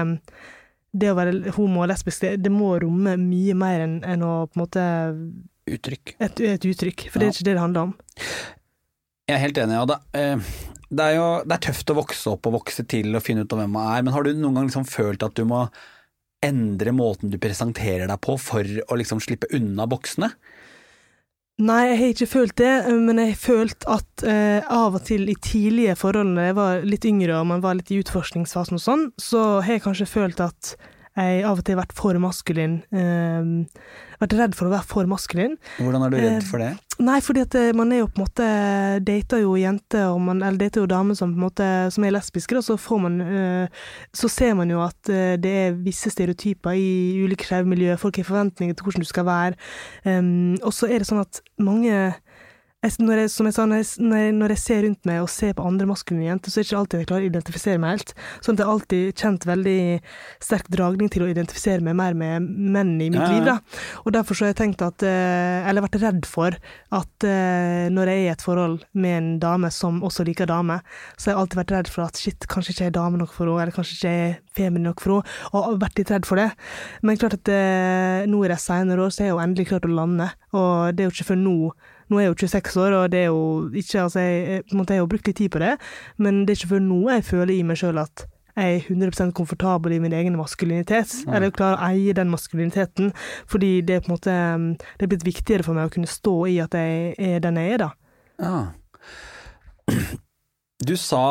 det å være homo og lesbisk, det, det må romme mye mer enn enn å på en måte Uttrykk. et, et uttrykk, for det er ikke det det handler om. Jeg er helt enig. Ja, det, eh, det er jo det er tøft å vokse opp og vokse til og finne ut av hvem man er, men har du noen gang liksom følt at du må endre måten du presenterer deg på for å liksom slippe unna boksene? Nei, jeg har ikke følt det, men jeg har følt at eh, av og til i tidlige forhold, da jeg var litt yngre og man var litt i utforskningsfasen og sånn, så har jeg kanskje følt at jeg av og til vært for maskulin. Eh, vært redd for å være for maskulin. Hvordan er du redd Eh, for det? Nei, fordi at eh, man er jo på en måte Dater jo jenter, og man, eller dater jo damer som på en måte Som er lesbiske, og så får man eh, Så ser man jo at eh, det er visse stereotyper i ulike skeive miljøer. Folk har forventninger til hvordan du skal være. Um, og så er det sånn at mange jeg, når jeg, som jeg sa, når jeg, når, jeg, ser rundt meg og ser på andre maskuline jenter, så er det ikke alltid jeg klarer å identifisere meg helt. Sånn at jeg har alltid kjent veldig sterk dragning til å identifisere meg mer med menn i mitt Ja, liv. da. Og derfor så har jeg tenkt at eh, Eller vært redd for at eh, når jeg er i et forhold med en dame som også liker dame, så har jeg alltid vært redd for at shit, kanskje ikke jeg er dame nok for henne, eller kanskje ikke jeg er feminin nok for henne, og har vært litt redd for det. Men klart at eh, nå i de senere år så har jeg jo endelig klart å lande, og det er jo ikke før nå nå er jeg jo 26 år, og det er jo ikke Altså, jeg, måte, jeg har brukt litt tid på det, men det er ikke før nå jeg føler i meg sjøl at jeg er 100% komfortabel i min egen maskulinitet, eller klarer å eie den maskuliniteten, fordi det er på en måte Det er blitt viktigere for meg å kunne stå i at jeg er den jeg er, da. Ja. Du sa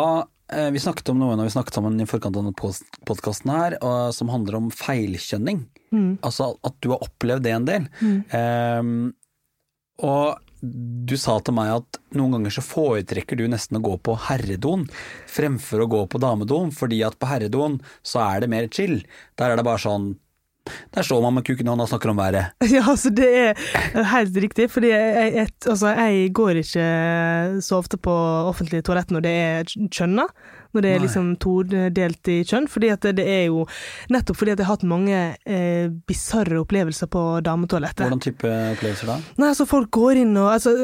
eh, Vi snakket om noe når vi snakket sammen i forkant av denne podkasten her, som handler om feilkjønning. Mm. Altså at du har opplevd det en del. Ehm, og du sa til meg at noen ganger så foretrekker du nesten å gå på herredoen fremfor å gå på damedoen, fordi at på herredoen så er det mer chill. Der er det bare sånn Der står man med kuken i hånda og snakker om været. Ja, altså det er helt riktig, fordi jeg, jeg, altså, jeg går ikke så ofte på offentlige toalett når det er kjønna. Når det er liksom todelt i kjønn. fordi at det er jo Nettopp fordi at jeg har hatt mange eh, bisarre opplevelser på dametoalettet. Hvordan type opplevelser da? Nei, altså folk går inn og altså,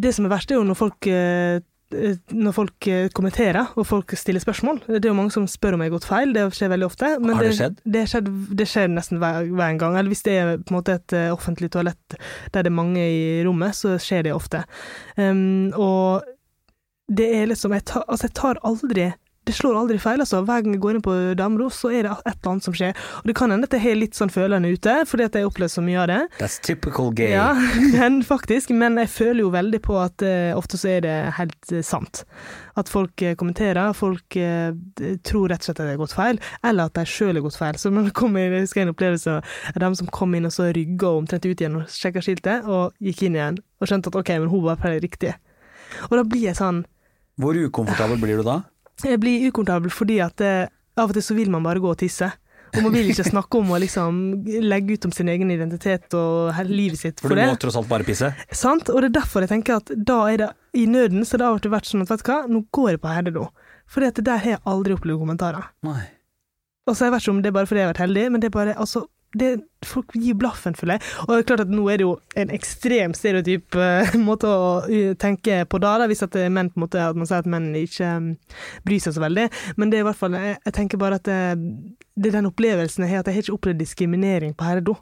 Det som er verst, er jo når folk eh, når folk eh, kommenterer og folk stiller spørsmål. Det er jo mange som spør om jeg har gått feil, det skjer veldig ofte. Men Har det skjedd? Det, skjedd, det skjer nesten hver, hver en gang. Eller hvis det er på en måte et eh, offentlig toalett der det er mange i rommet, så skjer det ofte. Um, og det er liksom jeg tar, Altså, jeg tar aldri det slår aldri feil, altså. Hver gang jeg går inn på Damros, så er det et eller annet som skjer. Og det kan hende at jeg har litt sånn følende ute, fordi at jeg har opplevd så mye av det. That's typical gay. Ja, men faktisk. Men jeg føler jo veldig på at uh, ofte så er det helt uh, sant. At folk uh, kommenterer, folk tror rett og slett at det har gått feil, eller at de sjøl har gått feil. Så når det kommer, jeg husker en opplevelse av dem som kom inn og så rygga omtrent ut igjen og sjekka skiltet, og gikk inn igjen og skjønte at OK, men hun var feil riktig. Og da blir jeg sånn Hvor ukomfortabel blir du da? Jeg blir ukomfortabel fordi at eh, av og til så vil man bare gå og tisse. Og man vil ikke snakke om å liksom legge ut om sin egen identitet og livet sitt For for du må tross alt bare pisse. Sant? Og det er derfor jeg tenker at da er det i nøden så det har vært sånn at vet du hva, nå går jeg på herredo. For der har jeg aldri opplevd kommentarer. Nei. Og så jeg vet ikke om det er bare fordi jeg har vært heldig, men det er bare altså det, Folk gir blaffen, føler jeg. Og det er klart at nå er det jo en ekstrem stereotyp uh, måte å uh, tenke på da, da, hvis at det er menn på en måte, at man sier at menn ikke um, bryr seg så veldig. Men det er i hvert fall Jeg, jeg tenker bare at det, det er den opplevelsen jeg har, at jeg har ikke opplevd diskriminering på herredo.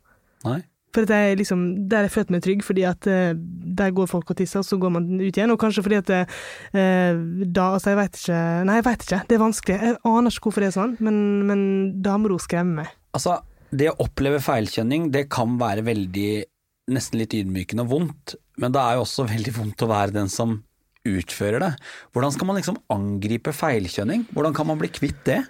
For at jeg liksom, Der har jeg følt meg trygg, fordi at uh, der går folk og tisser, og så går man ut igjen. Og kanskje fordi at eh, da Altså, jeg veit ikke Nei, jeg veit ikke. Det er vanskelig. Jeg aner ikke hvorfor det er sånn, men, men damero skremmer meg. Altså, det å oppleve feilkjønning, det kan være veldig nesten litt ydmykende og vondt, men det er jo også veldig vondt å være den som utfører det. Hvordan skal man liksom angripe feilkjønning? Hvordan kan man bli kvitt det?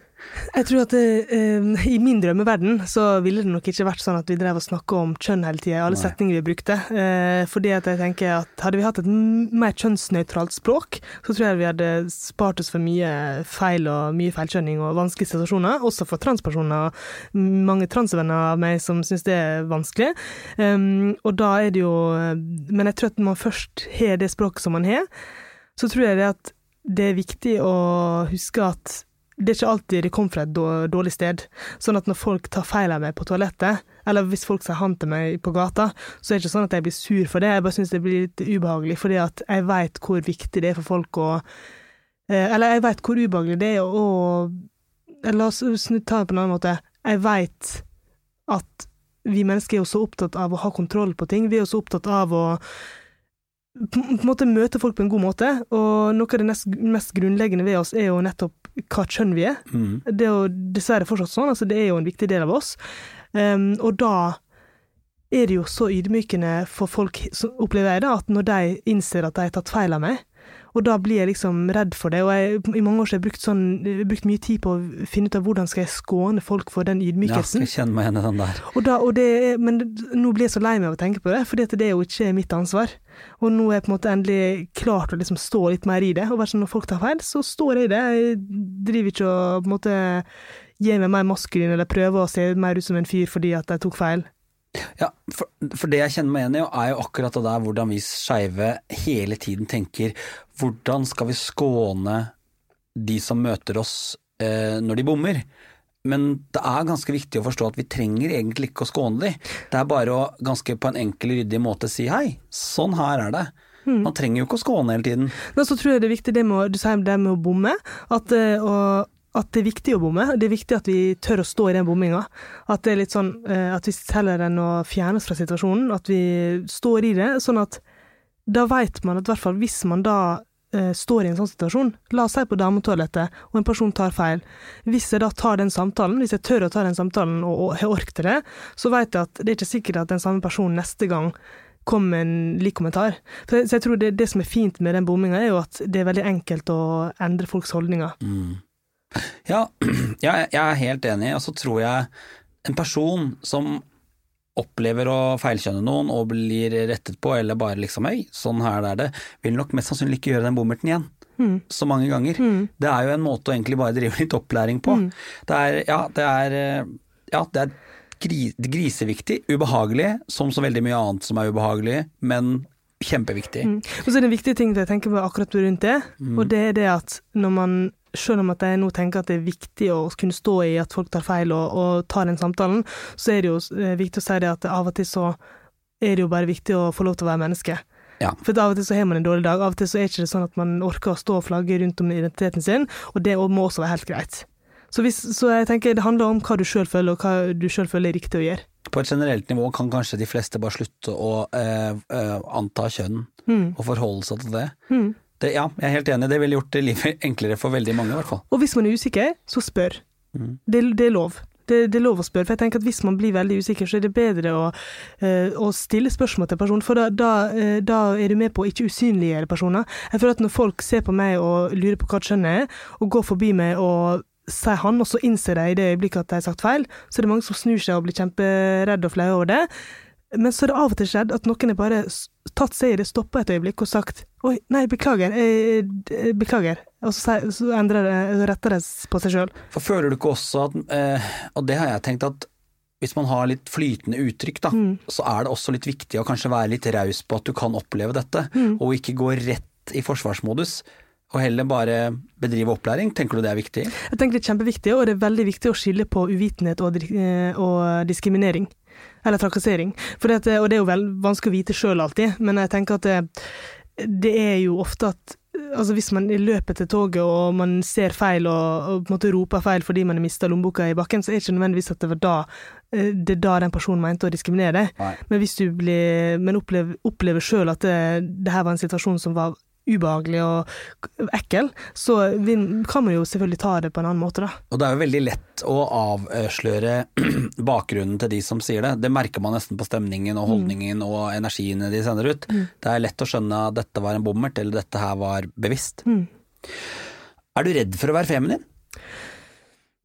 Jeg tror at uh, i min drømmeverden så ville det nok ikke vært sånn at vi drev og snakka om kjønn hele tida, i alle Nei. setninger vi brukte. Uh, fordi at jeg tenker at hadde vi hatt et mer kjønnsnøytralt språk, så tror jeg vi hadde spart oss for mye feil og mye feilkjønning og vanskelige situasjoner, også for transpersoner. Mange transvenner av meg som syns det er vanskelig. Um, og da er det jo Men jeg tror at når man først har det språket som man har, så tror jeg det at det er viktig å huske at det er ikke alltid det kommer fra et dårlig sted. Sånn at når folk tar feil av meg på toalettet, eller hvis folk sier han til meg på gata, så er det ikke sånn at jeg blir sur for det, jeg bare syns det blir litt ubehagelig, fordi at jeg veit hvor viktig det er for folk å eh, Eller jeg veit hvor ubehagelig det er å La oss ta det på en annen måte. Jeg veit at vi mennesker er jo så opptatt av å ha kontroll på ting. Vi er jo så opptatt av å på en måte møte folk på en god måte, og noe av det mest grunnleggende ved oss er jo nettopp hva kjønn vi er. Mm. Det er jo dessverre fortsatt sånn, altså det er jo en viktig del av oss. Um, og da er det jo så ydmykende for folk, opplever jeg da, at når de innser at de har tatt feil av meg, og da blir jeg liksom redd for det. Og jeg, i mange år så har jeg brukt, sånn, brukt mye tid på å finne ut av hvordan skal jeg skåne folk for den Ja, ydmykelsen. jeg kjenner meg igjen i den der. Da, det, men nå blir jeg så lei meg av å tenke på det, for det er jo ikke mitt ansvar. Og nå er jeg på en måte endelig klart å liksom stå litt mer i det. Og sånn, når folk tar feil, så står jeg i det. Jeg driver ikke og på en måte gir meg mer maskulin eller prøver å se mer ut som en fyr fordi at jeg tok feil. Ja, for, for det jeg kjenner meg igjen i, er jo akkurat det der hvordan vi skeive hele tiden tenker hvordan skal vi skåne de som møter oss eh, når de bommer? Men det er ganske viktig å forstå at vi trenger egentlig ikke å skåne de. Det er bare å ganske på en enkel, ryddig måte si hei, sånn her er det. Man trenger jo ikke å skåne hele tiden. Men så tror jeg det er viktig det med, du sier det med å bomme, at, eh, og, at det er viktig å bomme. Det er viktig at vi tør å stå i den bomminga. At det er litt sånn eh, at vi heller enn å fjernes fra situasjonen, at vi står i det, sånn at da veit man at hvert fall hvis man da står i en sånn situasjon, la oss si på dametoalettet, og en person tar feil. Hvis jeg da tar den samtalen, hvis jeg tør å ta den samtalen og, og har ork til det, så vet jeg at det er ikke sikkert at den samme personen neste gang kommer med en lik kommentar. Så jeg, så jeg tror det, det som er fint med den bomminga, er jo at det er veldig enkelt å endre folks holdninger. Ja, ja, jeg er helt enig, og så tror jeg en person som opplever å feilkjønne noen og blir rettet på, eller bare liksom hei, sånn her er det, vil nok mest sannsynlig ikke gjøre den bommerten igjen. Så mange ganger. Det er jo en måte å egentlig bare drive litt opplæring på. Det er, ja, det er, eh, ja, det er gri, griseviktig, ubehagelig, som så veldig mye annet som er ubehagelig, men kjempeviktig. Mm. Og så er det en viktig ting jeg tenker på akkurat rundt det, og det er det at når man selv om at jeg nå tenker at det er viktig å kunne stå i at folk tar feil og, og tar den samtalen, så er det jo eh, viktig å si det at av og til så er det jo bare viktig å få lov til å være menneske. Ja. For av og til så har man en dårlig dag, av og til så er det ikke sånn at man orker å stå og flagge rundt om identiteten sin, og det må også være helt greit. Så, hvis, så jeg tenker det handler om hva du sjøl føler, og hva du sjøl føler er riktig å gjøre. På et generelt nivå kan kanskje de fleste bare slutte å eh, eh, anta kjønn og forholde seg til det. Det. Ja, jeg er helt enig, det ville gjort livet enklere for veldig mange i hvert fall. Og hvis man er usikker, så spør. Det, det er lov. Det, det er lov å spørre. For jeg tenker at hvis man blir veldig usikker, så er det bedre å, eh, å stille spørsmål til personen, for da, da, eh, da er du med på å ikke usynliggjøre personer. Jeg føler at når folk ser på meg og lurer på hva kjønn er, og går forbi meg og sier han, og så innser de i det øyeblikket at de har sagt feil, så er det mange som snur seg og blir kjemperedde og flaue over det. Men så er det av og til skjedd at noen har bare tatt seg i det, stoppa et øyeblikk og sagt oi, nei, beklager, jeg, jeg, beklager. Og så, så endrer det, retter det på seg sjøl. For føler du ikke også at, eh, og det har jeg tenkt at hvis man har litt flytende uttrykk, da, så er det også litt viktig å kanskje være litt raus på at du kan oppleve dette, og ikke gå rett i forsvarsmodus, og heller bare bedrive opplæring. Tenker du det er viktig? Jeg tenker det er kjempeviktig, og det er veldig viktig å skille på uvitenhet og, eh, og diskriminering. Eller trakassering. For det, og det er jo vel vanskelig å vite sjøl alltid, men jeg tenker at det, det er jo ofte at Altså Hvis man løper til toget og man ser feil og, og på en måte roper feil fordi man har mista lommeboka i bakken, så er det ikke nødvendigvis at det var da eh, det er da den personen mente å diskriminere deg. Men hvis du blir, men opplever, opplever sjøl at det, det her var en situasjon som var ubehagelig og ekkel, så kan man jo selvfølgelig ta det på en annen måte, da. Og det er jo veldig lett å avsløre bakgrunnen til de som sier det. Det merker man nesten på stemningen og holdningen og energiene de sender ut. Det er lett å skjønne at dette var en bommert, eller dette her var bevisst. Er du redd for å være feminin?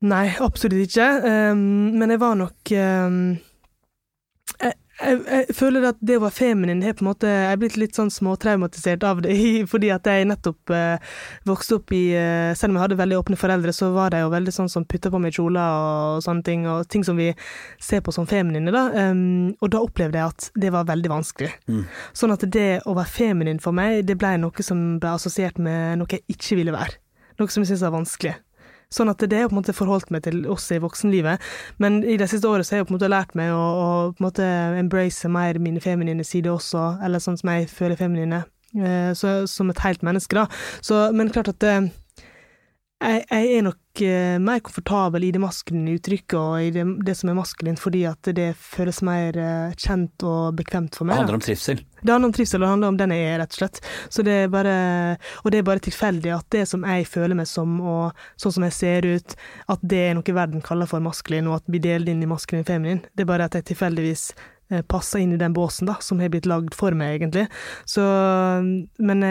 Nei, absolutt ikke. Um, men jeg var nok um, jeg, jeg, jeg føler at det å være feminin har på en måte Jeg er blitt litt sånn småtraumatisert av det, fordi at jeg nettopp eh, vokste opp i eh, Selv om jeg hadde veldig åpne foreldre, så var de jo veldig sånn som putta på meg kjoler og sånne ting, og ting som vi ser på som feminine, da. Um, og da opplevde jeg at det var veldig vanskelig. Sånn at det å være feminin for meg, det ble noe som ble assosiert med noe jeg ikke ville være. Noe som jeg syntes var vanskelig. Sånn at det har på en måte forholdt meg til også i voksenlivet. Men i det siste året så har jeg på en måte lært meg å, å på en måte embrace mer mine feminine sider også, eller sånn som jeg føler feminine, eh, så, som et helt menneske, da. Så, men klart at eh, jeg, jeg er nok eh, mer komfortabel i det maskuline uttrykket og i det, det som er maskulint, fordi at det føles mer eh, kjent og bekvemt for meg. Det handler om trivsel. Det handler om trivsel, og det handler om den jeg er, rett og slett. Så det er bare, og det er bare tilfeldig at det som jeg føler meg som, og sånn som jeg ser ut, at det er noe verden kaller for maskulin, og at vi deler inn i maskulin og feminin. Det er bare at jeg tilfeldigvis eh, passer inn i den båsen da, som har blitt lagd for meg, egentlig. Så, men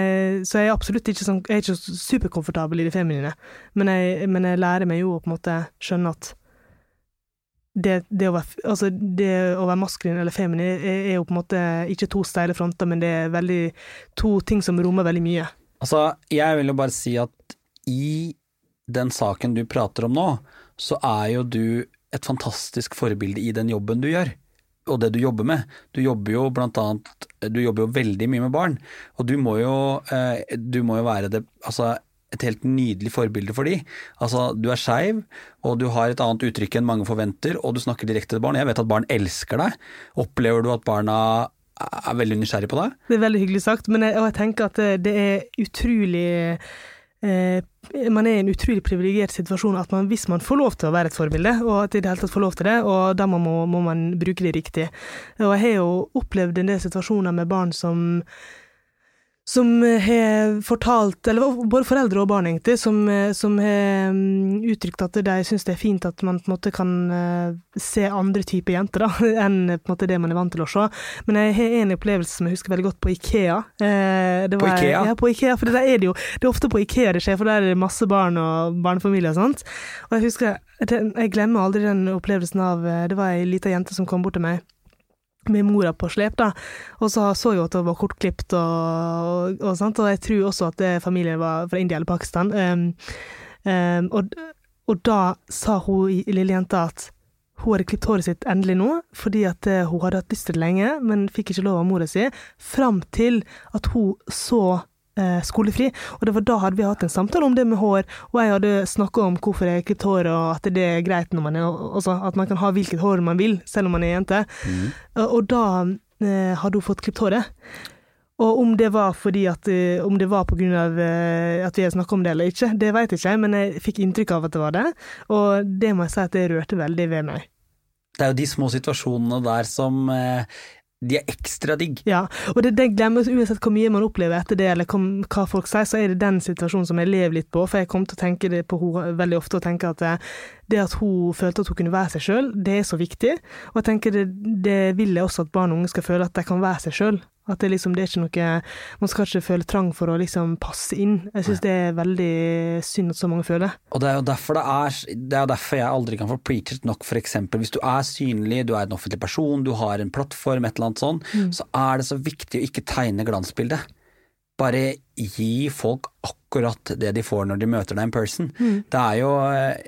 så jeg er absolutt ikke, sånn, jeg er ikke superkomfortabel i det feminine, men jeg, men jeg lærer meg jo å på en måte skjønne at det, det, å være, altså det å være maskulin eller feminin er, er jo på en måte ikke to steile fronter, men det er veldig to ting som rommer veldig mye. Altså, jeg vil jo bare si at i den saken du prater om nå, så er jo du et fantastisk forbilde i den jobben du gjør. Og det du jobber med. Du jobber jo blant annet Du jobber jo veldig mye med barn. Og du må jo, eh, du må jo være det Altså et helt nydelig forbilde for de. Altså, du er skeiv, og du har et annet uttrykk enn mange forventer, og du snakker direkte til barn. Jeg vet at barn elsker deg. Opplever du at barna er veldig nysgjerrig på deg? Det er veldig hyggelig sagt, men jeg, og jeg tenker at det, er utrolig Man er i en utrolig privilegert situasjon at man, hvis man får lov til å være et forbilde, og at i det hele tatt får lov til det, og da må, må man bruke det riktig. Og jeg har jo opplevd en del situasjoner med barn som som har fortalt, eller både foreldre og barn egentlig, som, som har mm, uttrykt at de syns det er fint at man på en måte kan eh, se andre typer jenter da, enn på en måte det man er vant til å se. Men jeg har en opplevelse som jeg husker veldig godt på Ikea. Eh, det På Ikea? Ja, på Ikea, for det, der er det, jo, det er ofte på Ikea det skjer, for der er det masse barn og barnefamilier og sånt. Og jeg husker, jeg glemmer aldri den opplevelsen av eh, Det var ei lita jente som kom bort til meg med mora på slep, da. Og så så jeg at hun var kortklipt og, og, og sånt, og jeg tror også at familien var fra India eller Pakistan. Um, um, og, og da sa hun lille jenta at hun hadde klippet håret sitt endelig nå, fordi at eh, hun hadde hatt lyst til det lenge, men fikk ikke lov av mora si, fram til at hun så skolefri. Og det var da hadde vi hatt en samtale om det med hår, og jeg hadde snakka om hvorfor jeg har klippet håret, og at det er greit når man er også, At man kan ha hvilket hår man vil, selv om man er jente. Og, og da eh, hadde hun fått klippet håret. Og om det var fordi at eh, Om det var av eh, at vi har snakka om det eller ikke, det vet jeg ikke, men jeg fikk inntrykk av at det var det. Og det må jeg si at det rørte veldig ved meg. Det er jo de små situasjonene der som eh, De er ekstra digg. Ja, og det, det glemmes uansett hvor mye man opplever etter det, eller hva, folk sier, så er det den situasjonen som jeg lever litt på. For jeg kom til å tenke det på henne veldig ofte, og tenke at det, det at hun følte at hun kunne være seg sjøl, det er så viktig. Og jeg tenker det, det vil jeg også at barn og unge skal føle, at de kan være seg sjøl. At det liksom, det er ikke noe Man skal ikke føle trang for å liksom passe inn. Jeg syns det er veldig synd at så mange føler. Og det er jo derfor det er Det er derfor jeg aldri kan få preachet nok, eksempel hvis du er synlig, du er en offentlig person, du har en plattform, et eller annet sånn, så er det så viktig å ikke tegne glansbildet. Bare gi folk akkurat det de får når de møter deg in person. Det er jo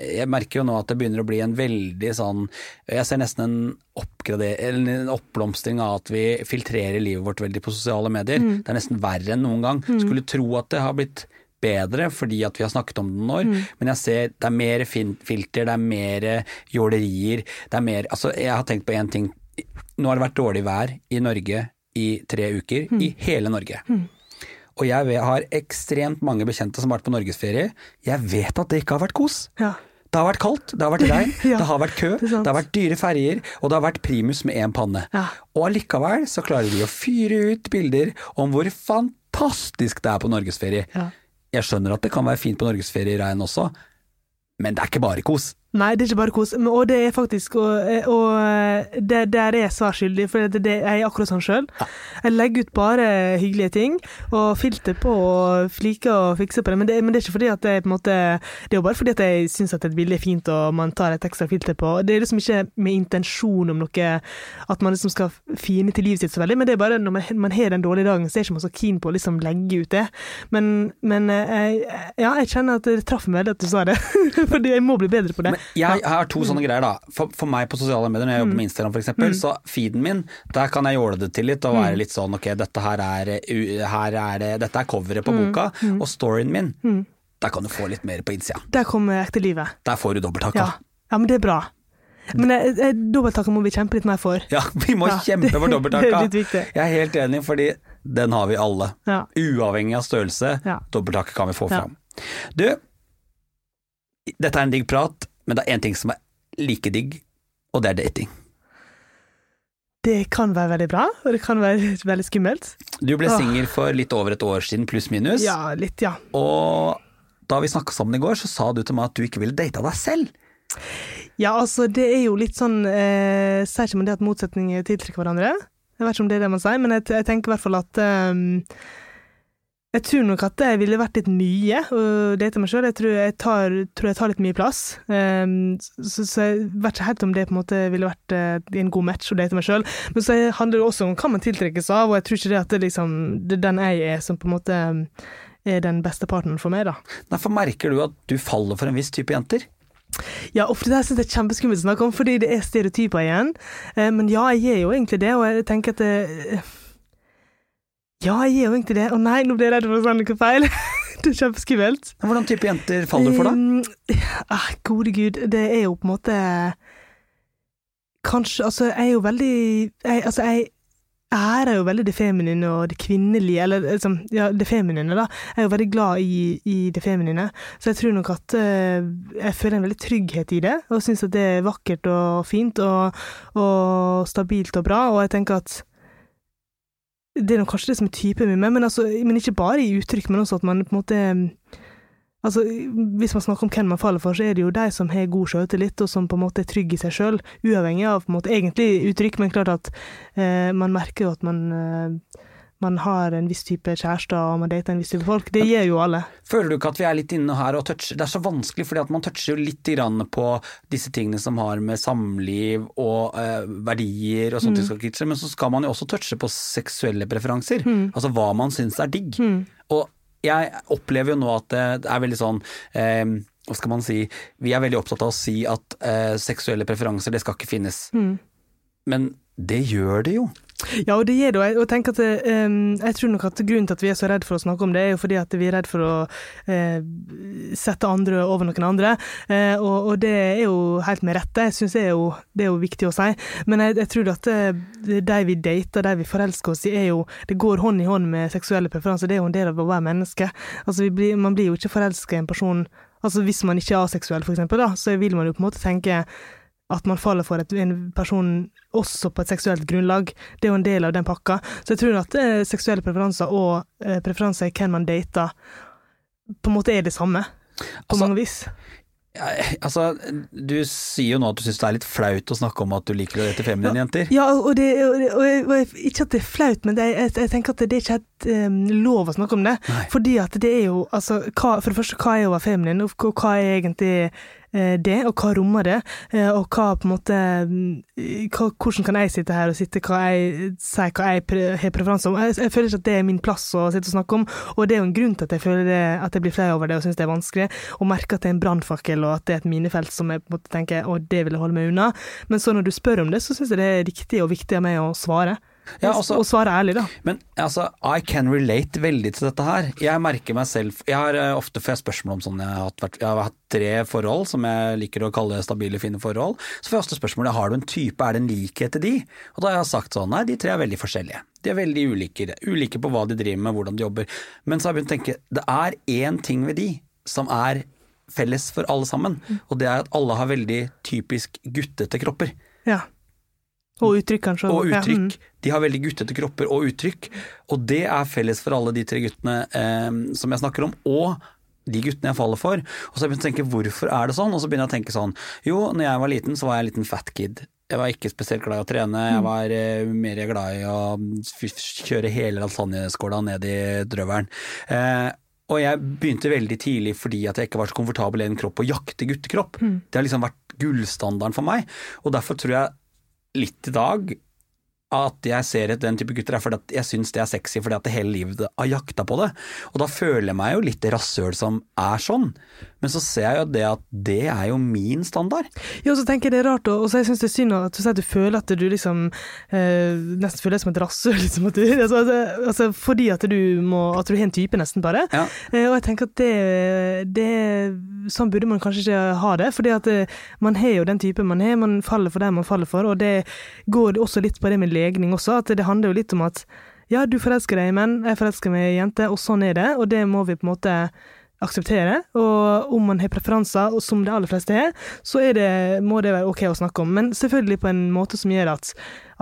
Jeg merker jo nå at det begynner å bli en veldig sånn Jeg ser nesten en eller en oppblomstring av at vi filtrerer livet vårt veldig på sosiale medier. Det er nesten verre enn noen gang. Skulle tro at det har blitt bedre fordi at vi har snakket om det noen år, men jeg ser det er mer filter, det er mer jålerier, det er mer Altså, jeg har tenkt på én ting. Nå har det vært dårlig vær i Norge i tre uker, i hele Norge. Og jeg har ekstremt mange bekjente som har vært på norgesferie. Jeg vet at det ikke har vært kos. Ja. Det har vært kaldt, det har vært regn, Ja, det har vært kø, det det har vært dyre ferjer, og det har vært primus med én panne. Ja. Og allikevel så klarer de å fyre ut bilder om hvor fantastisk det er på norgesferie. Ja. Jeg skjønner at det kan være fint på norgesferie i regn også, men det er ikke bare kos. Nei, det er ikke bare kos, og det er faktisk Og, og det, der er jeg svar skyldig, for det, det, jeg er akkurat sånn sjøl. Jeg legger ut bare hyggelige ting, og filter på og fliker og fikser på det, men det, men det er ikke fordi at det er på en måte Det er jo bare fordi at jeg syns at et bilde er fint og man tar et ekstra filter på. Det er liksom ikke med intensjon om noe at man liksom skal fine til livet sitt så veldig, men det er bare når man, man har den dårlige dagen, så er ikke man så keen på å liksom legge ut det. Men, men jeg, ja, jeg kjenner at det traff meg veldig at du sa det, fordi jeg må bli bedre på det. Men jeg, jeg har to sånne greier, da. For, for meg på sosiale medier, når jeg jobber med Instagram f.eks., så feeden min, der kan jeg jåle det til litt og være litt sånn ok, dette her er, her er dette er coveret på boka, og storyen min, der kan du få litt mer på innsida. Der kommer ekte livet. Der får du dobbelthakka. Ja. ja, men det er bra. Men jeg, må vi kjempe litt mer for. Ja, vi må Ja, kjempe for viktig. Jeg er helt enig, fordi den har vi alle. Ja. Uavhengig av størrelse. Ja. Dobbelthakket kan vi få fram. Du, Dette er en digg prat, men det er én ting som er like digg, og det er dating. Det kan være veldig bra, og det kan være veldig skummelt. Du ble singel for litt over et år siden, pluss minus. Ja, litt, ja. Og da vi snakka sammen i går, så sa du til meg at du ikke ville date deg selv. Ja, altså, det er jo litt sånn eh, Sier ikke man det at motsetninger tiltrekker hverandre? Jeg vet ikke om det er det man sier, men jeg, jeg tenker i hvert fall at ehm, Jeg tror nok at jeg ville vært litt mye og date meg sjøl. Jeg tror jeg, tar, tror jeg tar litt mye plass. Um, så, så jeg vet ikke helt om det på en måte ville vært uh, en god match å date meg sjøl. Men så handler det også om hva man tiltrekkes av, og jeg tror ikke det at det liksom det er den jeg er som på en måte er den beste partneren for meg, da. Derfor merker du at du faller for en viss type jenter. Ja, ofte det synes jeg er kjempeskummelt å snakke om, fordi det er stereotyper igjen. Uh, men ja, jeg er jo egentlig det, og jeg tenker at det, Ja, jeg er jo egentlig det. Å nei, nå ble jeg redd for å si noe feil. det er kjempeskummelt. Hvordan type jenter faller du for, da? Um, ah, gode gud, det er jo på en måte Kanskje Altså, jeg er jo veldig jeg, Altså, jeg ærer jo veldig det feminine og det kvinnelige, eller liksom, ja, det feminine, da. Jeg er jo veldig glad i, i det feminine, så jeg tror nok at uh, jeg føler en veldig trygghet i det, og syns at det er vakkert og fint og, og stabilt og bra, og jeg tenker at det er nok kanskje det som er typen min, men, altså, men ikke bare i uttrykk, men også at man på en måte Altså, Hvis man snakker om hvem man faller for, så er det jo de som har god sjøltillit, og som på en måte er trygge i seg sjøl, uavhengig av på en måte egentlig uttrykk, men klart at eh, man merker jo at man, eh, man har en viss type kjærester, og man dater en viss type folk. Det gjør jo alle. Føler du ikke at vi er litt inne her og toucher Det er så vanskelig, fordi at man toucher jo litt grann på disse tingene som har med samliv og eh, verdier og sånt, mm. Men så skal man jo også touche på seksuelle preferanser. Altså hva man syns er digg. Og jeg opplever jo nå at det, det er veldig sånn eh, hva skal man si, vi er veldig opptatt av å si at eh, seksuelle preferanser, det skal ikke finnes. Men det gjør det jo. Ja, og det gjør det. Og jeg, at um, jeg tror nok at grunnen til at vi er så redd for å snakke om det, er jo fordi at vi er redd for å uh, sette andre over noen andre. Uh, og, og det er jo helt med rette. Jeg synes det, det er jo viktig å si. Men jeg, jeg tror at eh, de vi dater, de vi forelsker oss i, er jo Det går hånd i hånd med seksuelle preferanser. Det er jo en del av å være menneske. Altså, blir, man blir jo ikke forelska i en person Altså Hvis man ikke er aseksuell, for eksempel, da, så vil man jo på en måte tenke at man faller for et, en person også på et seksuelt grunnlag. Det er jo en del av den pakka. Så jeg tror at eh, seksuelle preferanser og eh, preferanser i hvem man dater, på en måte er det samme. På Altså, mange vis. Ja, altså, du sier jo nå at du syns det er litt flaut å snakke om at du liker å date feminine jenter. Ja, og, det, og, det, og, jeg- og jeg- ikke at det er flaut, men det, jeg, jeg tenker at det, er ikke helt um, lov å snakke om det. Nei. Fordi at det er jo altså, hva, For det første, hva er å være feminin, og hva- er egentlig det, og hva rommer det? Eh, og hva på en måte mm, hva, Hvordan kan jeg sitte her og sitte hva jeg, si hva jeg har preferanse om? Jeg, jeg føler ikke at det er min plass å sitte og snakke om, og det er jo en grunn til at jeg føler det, at jeg blir flau over det og syns det er vanskelig, og merker at det er en brannfakkel og at det er et minefelt som jeg på en måte tenker å, det vil jeg holde meg unna. Men så når du spør om det, så syns jeg det er riktig og viktig av meg å svare. Ja, også, og svare ærlig, da. Men altså, I can relate veldig til dette her. Jeg merker meg selv Jeg har eh, ofte får jeg spørsmål om sånn jeg har, hatt, jeg har hatt tre forhold som jeg liker å kalle stabile, fine forhold. Så får jeg ofte spørsmålet har du en type, er det en likhet til de? Og da har jeg sagt sånn nei, de tre er veldig forskjellige. De er veldig ulike. Ulike på hva de driver med, hvordan de jobber. Men så har jeg begynt å tenke det er én ting ved de som er felles for alle sammen, og det er at alle har veldig typisk guttete kropper. Ja. Og uttrykk, kanskje. Og uttrykk. De har veldig guttete kropper og uttrykk. Og det er felles for alle de tre guttene eh, som jeg snakker om, og de guttene jeg faller for. Og så har jeg begynt å tenke hvorfor er det sånn, og så begynner jeg å tenke sånn jo, når jeg var liten så var jeg en liten fat kid. Jeg var ikke spesielt glad i å trene, jeg var eh, mer glad i å kjøre hele lasagneskåla ned i drøvelen. Eh, og jeg begynte veldig tidlig fordi at jeg ikke var så komfortabel i en kropp å jakte guttekropp. Det har liksom vært gullstandarden for meg, og derfor tror jeg litt i dag at jeg ser etter den type gutter er fordi jeg syns det er sexy fordi at det hele livet har jakta på det. Og da føler jeg meg jo litt rasshøl som er sånn. Men så ser jeg jo det at det er jo min standard. Ja, og så tenker jeg det er rart, og så jeg syns det er synd at du du føler at du liksom eh, Nesten føler deg som et rasshøl, liksom. At du, altså, altså, altså, fordi at du må At du har en type, nesten, bare. Ja. Eh, og jeg tenker at det, det Sånn burde man kanskje ikke ha det. fordi at det, man har jo den type man har, man faller for den man faller for, og det går også litt på det med legning også, at det handler jo litt om at ja, du forelsker deg i menn, jeg forelsker meg i jenter, og sånn er det, og det må vi på en måte akseptere. Og om man har preferanser, og som de aller fleste har, så er det, må det være OK å snakke om. Men selvfølgelig på en måte som gjør at,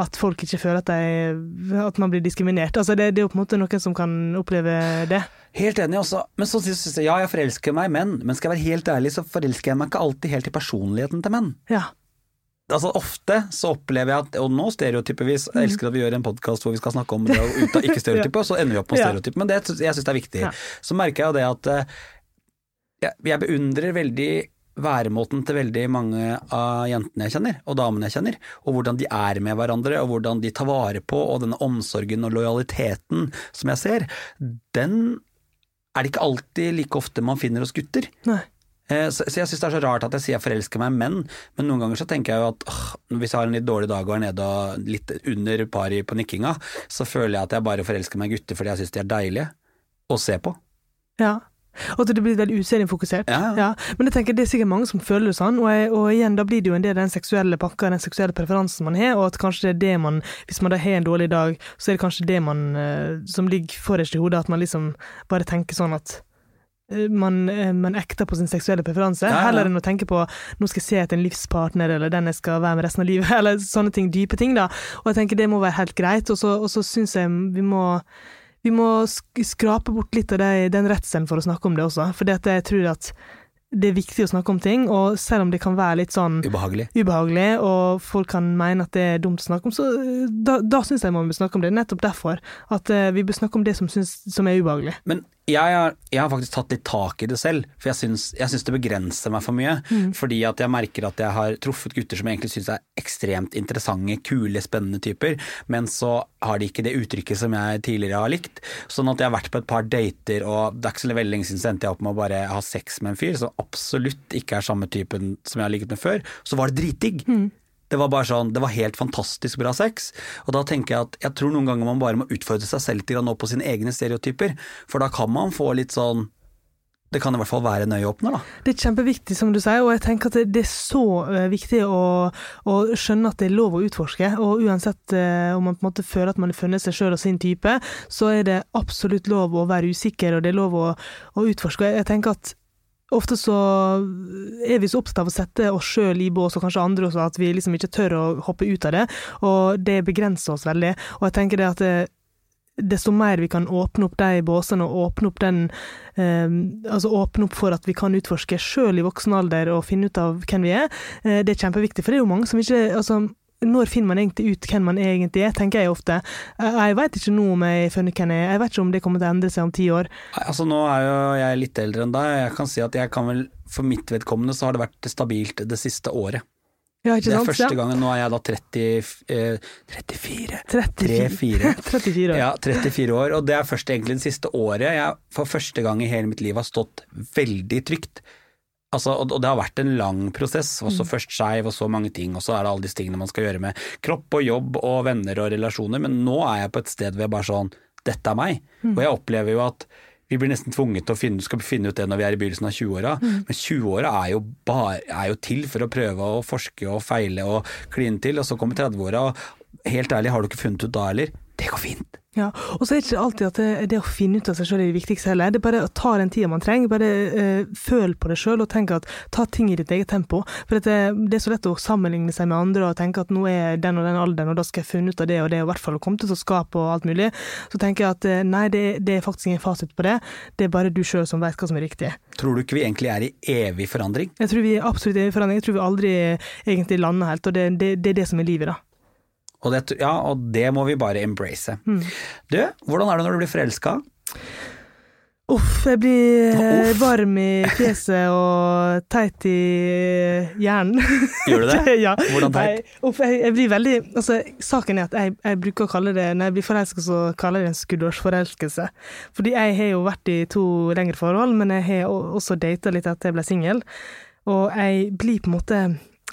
at folk ikke føler at, de, at man blir diskriminert. Altså det, det er jo på en måte noen som kan oppleve det. Helt enig også. Men så synes jeg ja, jeg forelsker meg i menn, men skal jeg være helt ærlig, så forelsker jeg meg ikke alltid helt i personligheten til menn. Ja. Altså Ofte så opplever jeg at, og nå stereotypevis, jeg elsker at vi gjør en podkast hvor vi skal snakke om det og ut av ikke-stereotype, og så ender vi opp med stereotype, men det, jeg syns det er viktig. Så merker jeg jo det at eh, jeg, jeg beundrer veldig væremåten til veldig mange av jentene jeg kjenner, og damene jeg kjenner, og hvordan de er med hverandre, og hvordan de tar vare på, og denne omsorgen og lojaliteten som jeg ser, den er det ikke alltid like ofte man finner hos gutter. Nei. Eh, Så, så jeg syns det er så rart at jeg sier jeg forelsker meg i menn, men noen ganger så tenker jeg jo at åh, hvis jeg har en litt dårlig dag og er nede og litt under pari på nikkinga, så føler jeg at jeg bare forelsker meg i gutter fordi jeg syns de er deilige å se på. Ja. Og at det blir veldig utseendefokusert. Ja, ja. Men jeg tenker det er sikkert mange som føler det sånn, og, jeg, og igjen, da blir det jo en del den seksuelle pakka, den seksuelle preferansen man har, og at kanskje det er det man Hvis man da har en dårlig dag, så er det kanskje det man eh, som ligger forrest i hodet, at man liksom bare tenker sånn at man, eh, man ekter på sin seksuelle preferanse, Ja, ja. heller enn å tenke på nå skal jeg se etter en livspartner, eller den jeg skal være med resten av livet, eller sånne ting, dype ting, da. Og jeg tenker det må være helt greit, og så, og så syns jeg vi må vi må skrape bort litt av det, den redselen for å snakke om det også, for jeg tror at det er viktig å snakke om ting, og selv om det kan være litt sånn Ubehagelig. ubehagelig, og folk kan mene at det er dumt å snakke om, så da, da syns jeg man bør snakke om det. Nettopp derfor. At uh, vi bør snakke om det som, synes, som er ubehagelig. Men jeg har, jeg har faktisk tatt litt tak i det selv, for jeg syns, jeg syns det begrenser meg for mye. Fordi at jeg merker at jeg har truffet gutter som jeg egentlig syns er ekstremt interessante, kule, spennende typer, men så har de ikke det uttrykket som jeg tidligere har likt. Sånn at jeg har vært på et par dater, og det er ikke så veldig lenge siden så endte jeg opp med å bare ha sex med en fyr som absolutt ikke er samme typen som jeg har ligget med før. Så var det dritdigg. Det var bare sånn, det var helt fantastisk bra sex. Og da tenker jeg at jeg tror noen ganger man bare må utfordre seg selv til å nå på sine egne stereotyper. For da kan man få litt sånn Det kan i hvert fall være en øyeåpner, da. Det er kjempeviktig, som du sier, og jeg tenker at det, er så eh, viktig å, å skjønne at det er lov å utforske. Og uansett eh, om man på en måte føler at man har funnet seg sjøl og sin type, så er det absolutt lov å være usikker, og det er lov å, å utforske. Jeg tenker at Ofte så er vi så opptatt av å sette oss sjøl i bås, og kanskje andre også, at vi liksom ikke tør å hoppe ut av det. Og det begrenser oss veldig. Og jeg tenker det at det, desto mer vi kan åpne opp de båsene, og åpne opp den eh, Altså åpne opp for at vi kan utforske sjøl i voksen alder og finne ut av hvem vi er, eh, det er kjempeviktig. For det er jo mange som ikke altså, når finner man egentlig ut hvem man egentlig er, tenker jeg ofte. Eh, Jeg veit ikke nå om jeg har funnet hvem jeg er, jeg vet ikke om det kommer til å endre seg om ti år. Altså Nå er jo jeg litt eldre enn deg. Jeg kan si at jeg kan vel, for mitt vedkommende så har det vært stabilt det siste året. Ja, Det er sant? første gangen. Nå er jeg da 30, eh, 34. 34. 34. 34 år. Ja, 34 år, og det er først egentlig det siste året jeg for første gang i hele mitt liv har stått veldig trygt. Altså, og, det har vært en lang prosess, også først skeiv og så mange ting, og så er det alle disse tingene man skal gjøre med kropp og jobb og venner og relasjoner, men nå er jeg på et sted hvor jeg bare sånn, dette er meg. Og jeg opplever jo at vi blir nesten tvunget til å finne, skal finne ut det når vi er i begynnelsen av 20-åra, men 20-åra er, er jo til for å prøve å forske og feile og kline til, og så kommer 30-åra, og helt ærlig, har du ikke funnet ut da heller? Det går fint. Ja, og så er det ikke alltid at det, det å finne ut av seg sjøl er det viktigste heller. Det er bare å ta den tida man trenger. Bare eh, føl på det sjøl og tenk at ta ting i ditt eget tempo. For det, det er så lett å sammenligne seg med andre og tenke at nå er den og den alderen, og da skal jeg finne ut av det og det, og i hvert fall komme til å skape og alt mulig. Så tenker jeg at eh, nei, det, det er faktisk ingen fasit på det. Det er bare du sjøl som veit hva som er riktig. Tror du ikke vi egentlig er i evig forandring? Jeg tror vi er absolutt i evig forandring. Jeg tror vi aldri egentlig lander helt, og det, det, det er det som er livet, da. Og det, ja, og det må vi bare embrace. Du, hvordan er det når du blir forelska? Uff, jeg blir eh, Uff. varm i fjeset og teit i hjernen. Gjør du det? ja. Hvordan teit? Nei, Uff, jeg, jeg blir veldig Altså, saken er at jeg, jeg bruker å kalle det Når jeg blir forelska, så kaller jeg det en skuddårsforelskelse. Fordi jeg har jo vært i to lengre forhold, men jeg har også data litt etter jeg ble singel. Og jeg blir på en måte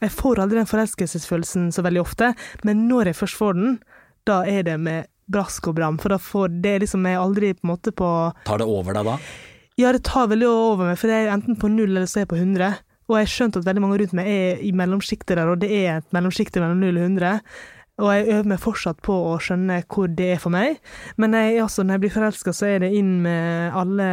Jeg får aldri den forelskelsesfølelsen så veldig ofte, men når jeg først får den, da er det med brask og bram. For da får det liksom jeg aldri på en måte på Tar det over deg da? ja, det tar veldig over meg, for jeg er enten på null eller så er jeg på 100. Og jeg har skjønt at veldig mange rundt meg er i mellomsjiktet der, og det er et mellomsjikte mellom null og 100. Og jeg øver meg fortsatt på å skjønne hvor det er for meg. Men jeg, altså, når jeg blir forelska, så er det inn med alle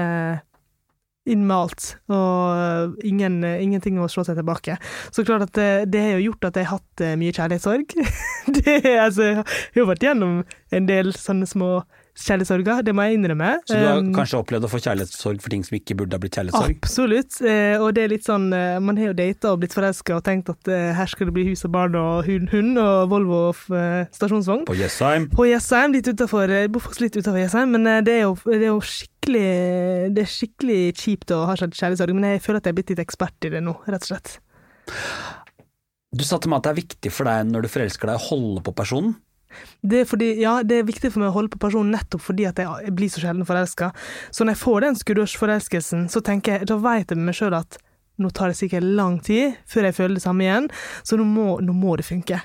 inn med alt, og ingen, ingenting å slå seg tilbake. Så klart at det, det har jo gjort at jeg har hatt eh, mye kjærlighetssorg. det, altså, jeg har jo vært gjennom en del sånne små kjærlighetssorger, det må jeg innrømme. Så du har kanskje opplevd å få kjærlighetssorg for ting som ikke burde ha blitt kjærlighetssorg? Absolutt. Eh, og det er litt sånn eh, Man har jo data og blitt forelska og tenkt at eh, her skal det bli hus og barn og hund, hund og Volvo og stasjonsvogn. På Jessheim? På Jessheim, litt utenfor, jeg bor faktisk litt utenfor Jessheim, men eh, det er, jo, det er jo skikkelig Det er skikkelig kjipt å ha kjærlighetssorg, men jeg føler at jeg er blitt litt ekspert i det nå, rett og slett. Du sa til meg at det er viktig for deg når du forelsker deg å holde på personen. Det er, fordi, ja, det er viktig for meg å holde på personen nettopp fordi at jeg blir så sjelden forelska. Så når jeg får den skuddårsforelskelsen, så tenker jeg, da vet jeg med meg sjøl at nå tar det sikkert lang tid før jeg føler det samme igjen, så nå må, nå må det funke.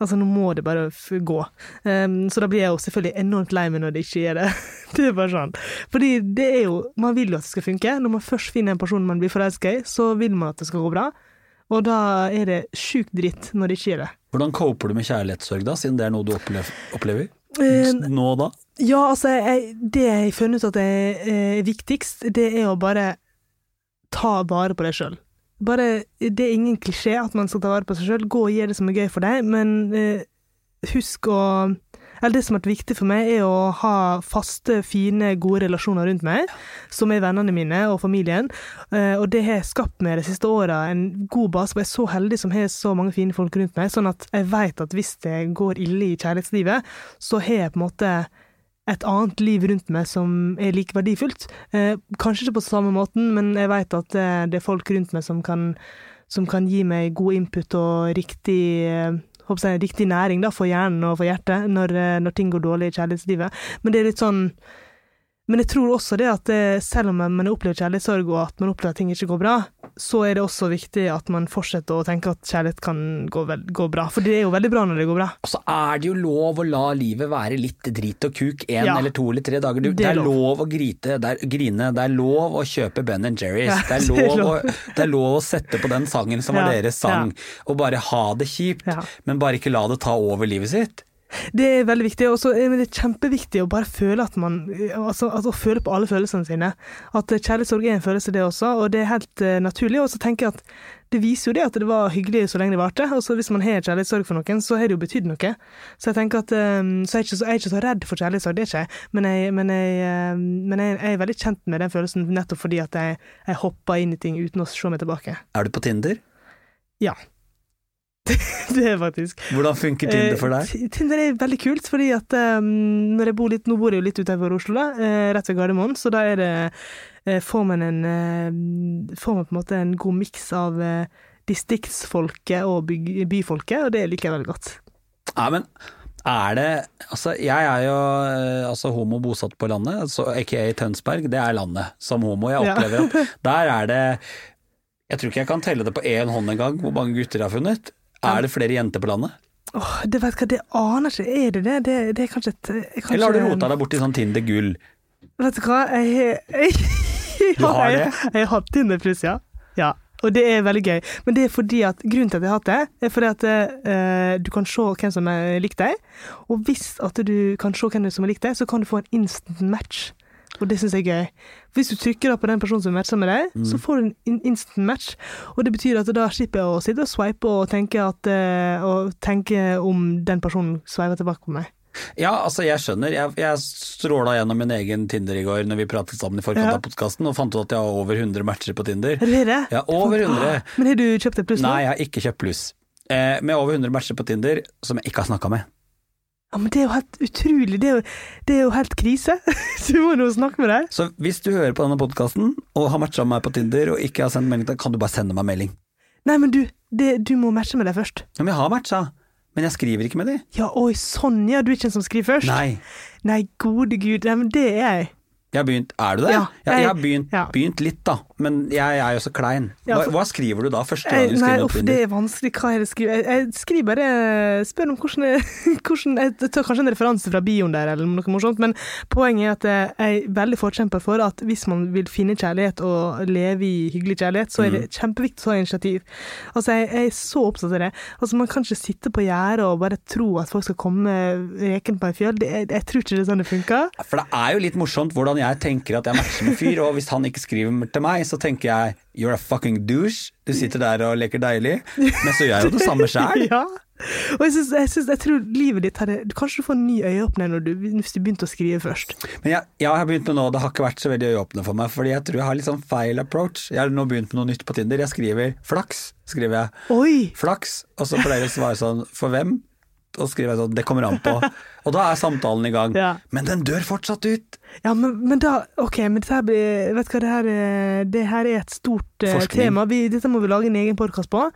Altså, nå må det bare gå. Um, så da blir jeg jo selvfølgelig enormt lei meg når det ikke gjør det. det er bare sånn. Fordi det er jo Man vil jo at det skal funke. Når man først finner en person man blir forelska i, så vil man at det skal gå bra. Og da er det sjukt dritt når det ikke gjør det. Hvordan coper du med kjærlighetssorg da, siden det er noe du opplever? opplever? Eh, Nå da? Ja, altså, jeg, det jeg har funnet ut at er, er viktigst, det er å bare ta vare på deg sjøl. Bare, det er ingen klisjé at man skal ta vare på seg sjøl. Gå og gjør det som er gøy for deg, men eh, husk å eller det som har vært viktig for meg, er å ha faste, fine, gode relasjoner rundt meg, som er vennene mine og familien. Eh, og det har skapt meg de siste åra en god base. for Jeg er så heldig som har så mange fine folk rundt meg, sånn at jeg vet at hvis det går ille i kjærlighetslivet, så har jeg på en måte et annet liv rundt meg som er like verdifullt. Eh, kanskje ikke på samme måten, men jeg vet at det, det er folk rundt meg som kan, som kan gi meg god input og riktig eh, jeg, riktig næring da, for hjernen og for hjertet når, eh, når ting går dårlig i kjærlighetslivet. Men det er litt sånn Men jeg tror også det at eh, selv om man opplever kjærlighetssorg og at man opplever at ting ikke går bra, så er det også viktig at man fortsetter å tenke at kjærlighet kan gå, vel, gå bra. For det er jo veldig bra når det går bra. Og så er det jo lov å la livet være litt drit og kuk en Ja. eller to eller tre dager. Du, Det det, er er lov. lov å grite, det er, grine, det er lov å kjøpe Ben Jerry's. Ja, det, er det er lov å, det er lov å sette på den sangen som var deres sang, og bare ha det kjipt. Ja. Men bare ikke la det ta over livet sitt. Det er veldig viktig, og så er det kjempeviktig å bare føle at man altså, altså å føle på alle følelsene sine. At eh, kjærlighetssorg er en følelse, det også, og det er helt uh, naturlig. Og så tenker jeg at det viser jo det at det var hyggelig så lenge det varte. Og så hvis man har kjærlighetssorg for noen, så har det jo betydd noe. Så jeg tenker at um, så jeg, er ikke så, jeg er ikke så redd for kjærlighetssorg, det er ikke jeg. Men, jeg, men, jeg, eh, men jeg, jeg er veldig kjent med den følelsen nettopp fordi at jeg, jeg hopper inn i ting uten å se meg tilbake. Er du på Tinder? Ja. det er faktisk. Hvordan funker Tinder for deg? Eh, Tinder er veldig kult, fordi at um, når jeg bor litt, Nå bor jeg jo litt utenfor Oslo, da, eh, rett ved Gardermoen, så da er det Får man en Får man på en måte en god miks av distriktsfolket og by, byfolket, og det liker jeg veldig godt. Ja, men er det Altså, jeg er jo altså, homo bosatt på landet, så aka Tønsberg, det er landet som homo. Jeg Ja. opplever at der er det Jeg tror ikke jeg kan telle det på én hånd engang, hvor mange gutter jeg har funnet. Er det flere jenter på landet? Åh, det vet hva, det aner jeg ikke. Er det det? Det, det er kanskje et kanskje, Eller har du rota deg borti sånn Tinder gull? Vet du hva, jeg har jeg, Du har jeg, det? Jeg har hatt Tinder pluss, ja. ja. Og det er veldig gøy. Men det er fordi at grunnen til at jeg har hatt det, er fordi at uh, du kan se hvem som har likt deg. Og hvis at du kan se hvem som har likt deg, så kan du få en instant match. Og det syns jeg er gøy. Hvis du trykker da på den personen som matcher med deg, så får du en instant match. Og det betyr at da slipper jeg å sitte og swipe og tenke, at, eh, og tenke om den personen sveiver tilbake på meg. Ja, altså jeg skjønner. Jeg, jeg stråla gjennom min egen Tinder i går når vi pratet sammen i forkant Ja. av podkasten, og fant ut at jeg har over 100 matcher på Tinder. Er det det? Ja, over 100. Men har du kjøpt et pluss nå? Nei, jeg har ikke kjøpt pluss. Eh, med over 100 matcher på Tinder som jeg ikke har snakka med. Ja, men det er jo helt utrolig. Det er jo, det er jo helt krise. Så du må jo snakke med deg. Så hvis du hører på denne podkasten og har matcha meg på Tinder og ikke har sendt melding, da kan du bare sende meg melding. Nei, men du, det, du må matche med deg først. Ja, men jeg har matcha, men jeg skriver ikke med de. Ja, oi, sånn, ja. Du er ikke en som skriver først? Nei. Nei, gode gud. Nei, men det er jeg. Jeg har begynt, Er du det? Ja, jeg, jeg har begynt, ja. begynt litt, da. Men jeg er jo så klein. Hva, hva skriver du da, første gang du nei, opp uff, det er vanskelig. Hva er det jeg skriver? Jeg, skriver bare Spør om hvordan, jeg, hvordan Jeg tar kanskje en referanse fra bioen der, eller noe morsomt, men poenget er at jeg er veldig forkjemper for at hvis man vil finne kjærlighet og leve i hyggelig kjærlighet, så er det kjempeviktig å ta initiativ. Altså, jeg, jeg er så opptatt av det. Altså, Man kan ikke sitte på gjerdet og bare tro at folk skal komme rekende på en fjøl. Det, jeg tror ikke det er sånn det funker. For det er jo litt morsomt hvordan jeg tenker at jeg matcher med fyr, og hvis han ikke skriver til meg, så tenker jeg you're a fucking douche, du sitter der og leker deilig, men så gjør jeg jo det samme sjæl. Ja. Og jeg, synes, jeg, synes, jeg tror livet ditt hadde Kanskje du får en ny øyeåpner du, hvis du begynte å skrive først. Men jeg, jeg har begynt med nå, det har ikke vært så veldig øyeåpne for meg, fordi jeg tror jeg har litt sånn feil approach. Jeg har nå begynt med noe nytt på Tinder. Jeg skriver flaks, skriver jeg. Oi! Flaks, og så pleier jeg å svare sånn for hvem? Og skriver sånn det kommer an på. Og da er samtalen i gang. Ja. Men den dør fortsatt ut. Ja, men, men da Ok, men dette blir Vet du hva, det her, er- det her er et stort eh, Forskning. tema. Vi, dette må vi lage en egen podkast på.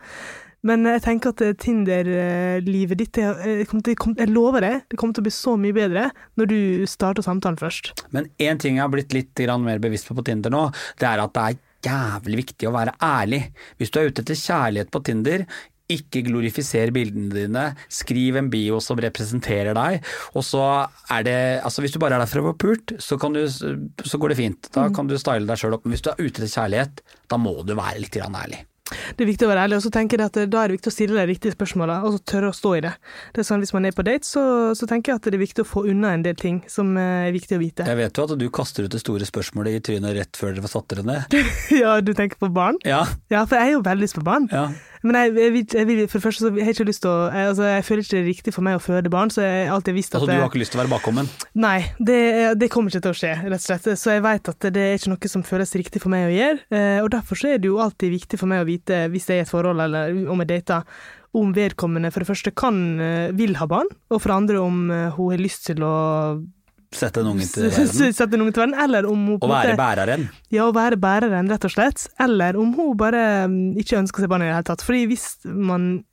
Men jeg tenker at eh, Tinder-livet ditt jeg, eh, Jeg lover deg, det kommer til å bli så mye bedre når du starter samtalen først. Men én ting jeg har blitt litt mer bevisst på på Tinder nå, det er at det er jævlig viktig å være ærlig. Hvis du er ute etter kjærlighet på Tinder, ikke glorifiser bildene dine, skriv en bio som representerer deg. Og så er det Altså hvis du bare er der for å få pult, så, kan du, så går det fint. Da kan du style deg sjøl opp. Men hvis du er ute etter kjærlighet, da må du være litt ærlig. Det er viktig å være ærlig, og så tenker jeg at eh, da er det viktig å stille de riktige spørsmåla, og så tørre å stå i det. Det er sånn Hvis man er på date, så, så tenker jeg at det er viktig å få unna en del ting som eh, er viktig å vite. Jeg vet jo at du kaster ut det store spørsmålet i trynet rett før dere satt dere ned. Ja, du tenker på barn? Ja, Ja, for jeg er jo veldig lyst på barn. ja. Men jeg, jeg, vil- jeg, vil- for det første så har jeg ikke lyst til å jeg, altså, jeg føler ikke det er riktig for meg å føde barn, så jeg har alltid visst at Altså du har ikke lyst til å være bakkommen? Nei, det, det kommer ikke til å skje, rett og slett. Så jeg vet at det er ikke noe som føles riktig for meg å gjøre. eh, Og derfor så er det jo alltid viktig for meg å vite, hvis jeg er i et forhold eller om jeg dater, om vedkommende for det første kan, eh, vil ha barn, og for det andre om eh, hun har lyst til å Sette en unge til verden? sette en unge til verden, eller om hun Å være måte bæreren? Ja, å være bæreren, rett og slett. Eller om hun bare mm, ikke ønsker seg barn i det hele tatt. Fordi hvis man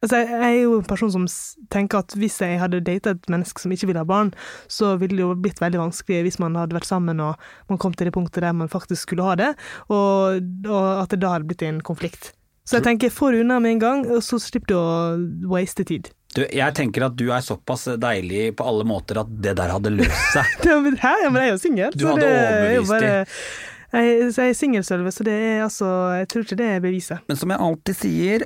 Altså, jeg jeg er jo en person som tenker at hvis jeg hadde data et menneske som ikke ville ha barn, så ville det jo blitt veldig vanskelig hvis man hadde vært sammen og man kom til det punktet der man faktisk skulle ha det, og, og at det da hadde blitt en konflikt. Så jeg tenker, få det unna med en gang, og så slipper du å waste tid. Du, jeg tenker at du er såpass deilig på alle måter at det der hadde løst seg. Hæ? Ja, men jeg er jo singel. Du hadde er overbevist dem. Jeg, er singelsølve, så det er altså Jeg tror ikke det er beviset. Men som jeg alltid sier,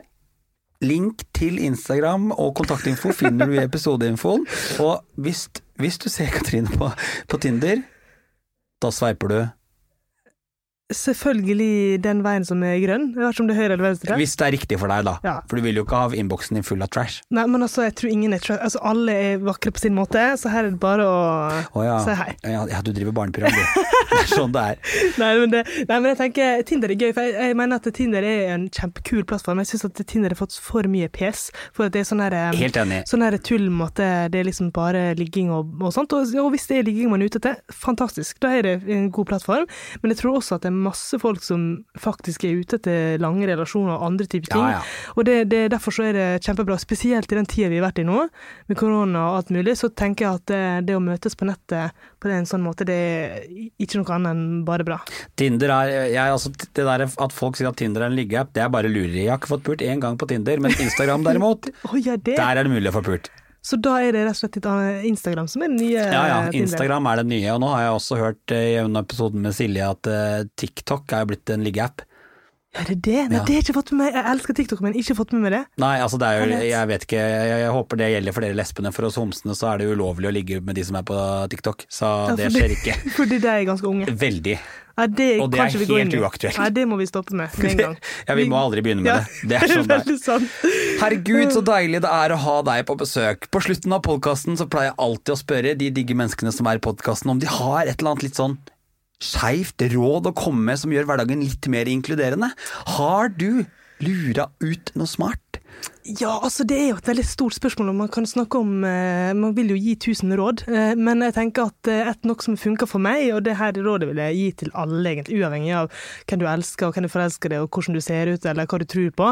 link til Instagram og kontaktinfo finner du i episodeinfoen. Og hvis, hvis du ser Katrine på, på Tinder, da sveiper du. Selvfølgelig den veien som er grønn. Om det er høyre eller venstre. Hvis det er riktig for deg, da. Ja. For du vil jo ikke ha innboksen din full av trash. Nei, men altså, jeg tror ingen er trash. Altså, alle er vakre på sin måte, så her er det bare å Å ja. si hei. ja. Ja, du driver barneprogram, du. Det er sånn det er. Nei men, det, nei, men jeg tenker Tinder er gøy, for jeg, jeg mener at Tinder er en kjempekul plattform. Jeg syns at Tinder har fått for mye pes, for at det er sånn her eh, Helt enig. Sånn her tull med at det- det er liksom bare ligging og, og sånt. Og, og hvis det er ligging man er ute etter, fantastisk. Da er det en god plattform. Men jeg tror også at det er masse folk som faktisk er ute etter lange relasjoner og andre typer ting. Ja, ja. Og det, det, derfor så er det kjempebra, spesielt i den tida vi har vært i nå, med korona og alt mulig, så tenker jeg at det, det å møtes på nettet på en sånn måte, det er ikke noe annet enn bare bra. Tinder er jeg, altså, Det der at folk sier at Tinder er en liggeapp, det er bare lureri. Jeg har ikke fått pult én gang på Tinder, men Instagram derimot, oh, ja, der er det mulig å få pult. Så da er det rett og slett Instagram som er den nye Ja ja. Instagram er det nye, og nå har jeg også hørt eh, i en episode med Silje at eh, TikTok er blitt en liggeapp. Ja, det er det? Nei, Ja. det har jeg ikke fått med meg. Jeg elsker TikTok, men ikke fått med meg det. Nei, altså det er jo, Jeg vet. ikke, jeg, jeg håper det gjelder for dere lesbene. For oss homsene så er det ulovlig å ligge med de som er på TikTok, så Ja, det skjer ikke. Fordi de er ganske unge. Veldig. Ja, det, Og det er helt uaktuelt. Nei, det må vi stoppe med med en gang. Ja, vi må aldri begynne med det. Det er sånn det er. Herregud, så deilig det er å ha deg på besøk. På slutten av podkasten pleier jeg alltid å spørre de digge menneskene som er i podkasten, om de har et eller annet litt sånn skeivt råd å komme med som gjør hverdagen litt mer inkluderende. Har du lura ut noe smart? Ja, altså det er jo et veldig stort spørsmål, og man kan snakke om eh, Man vil jo gi tusen råd, eh, men jeg tenker at eh, et nok som funker for meg, og det her rådet vil jeg gi til alle, egentlig, uavhengig av hvem du elsker, og hvem du forelsker deg, og hvordan du ser ut, eller hva du tror på.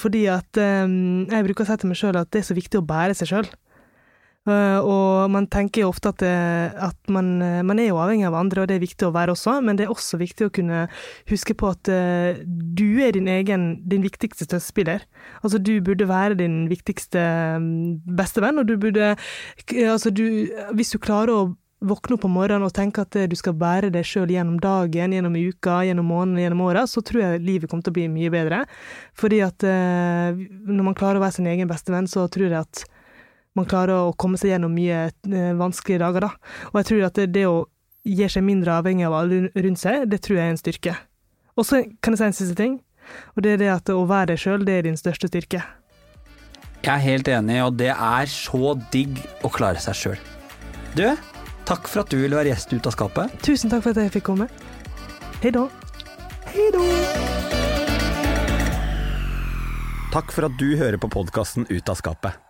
Fordi at jeg bruker å si til meg sjøl at det er så viktig å bære seg sjøl. Uh, og man tenker jo ofte at, det, at man, eh, man er jo avhengig av andre, og det er viktig å være også, men det er også viktig å kunne huske på at eh, du er din egen, din viktigste støttespiller. Altså du burde være din viktigste mm, bestevenn, og du burde Altså du Hvis du klarer å våkne opp om morgenen og tenke at eh, du skal bære deg sjøl gjennom dagen, gjennom uka, gjennom måneden, gjennom åra, så tror jeg livet kommer til å bli mye bedre. Fordi at eh, når man klarer å være sin egen bestevenn, så tror jeg at man klarer å komme seg gjennom mye eh, vanskelige dager, da. Og jeg tror at det, det å gi seg mindre avhengig av alle rundt seg, det tror jeg er en styrke. Og så kan jeg si en siste ting, og det er det at å være deg sjøl, det er din største styrke. Jeg er helt enig, og det er så digg å klare seg sjøl. Du, takk for at du ville være gjest ut av skapet. Tusen takk for at jeg fikk komme. Hei da. Hei da. Takk for at du hører på podkasten Ut av skapet.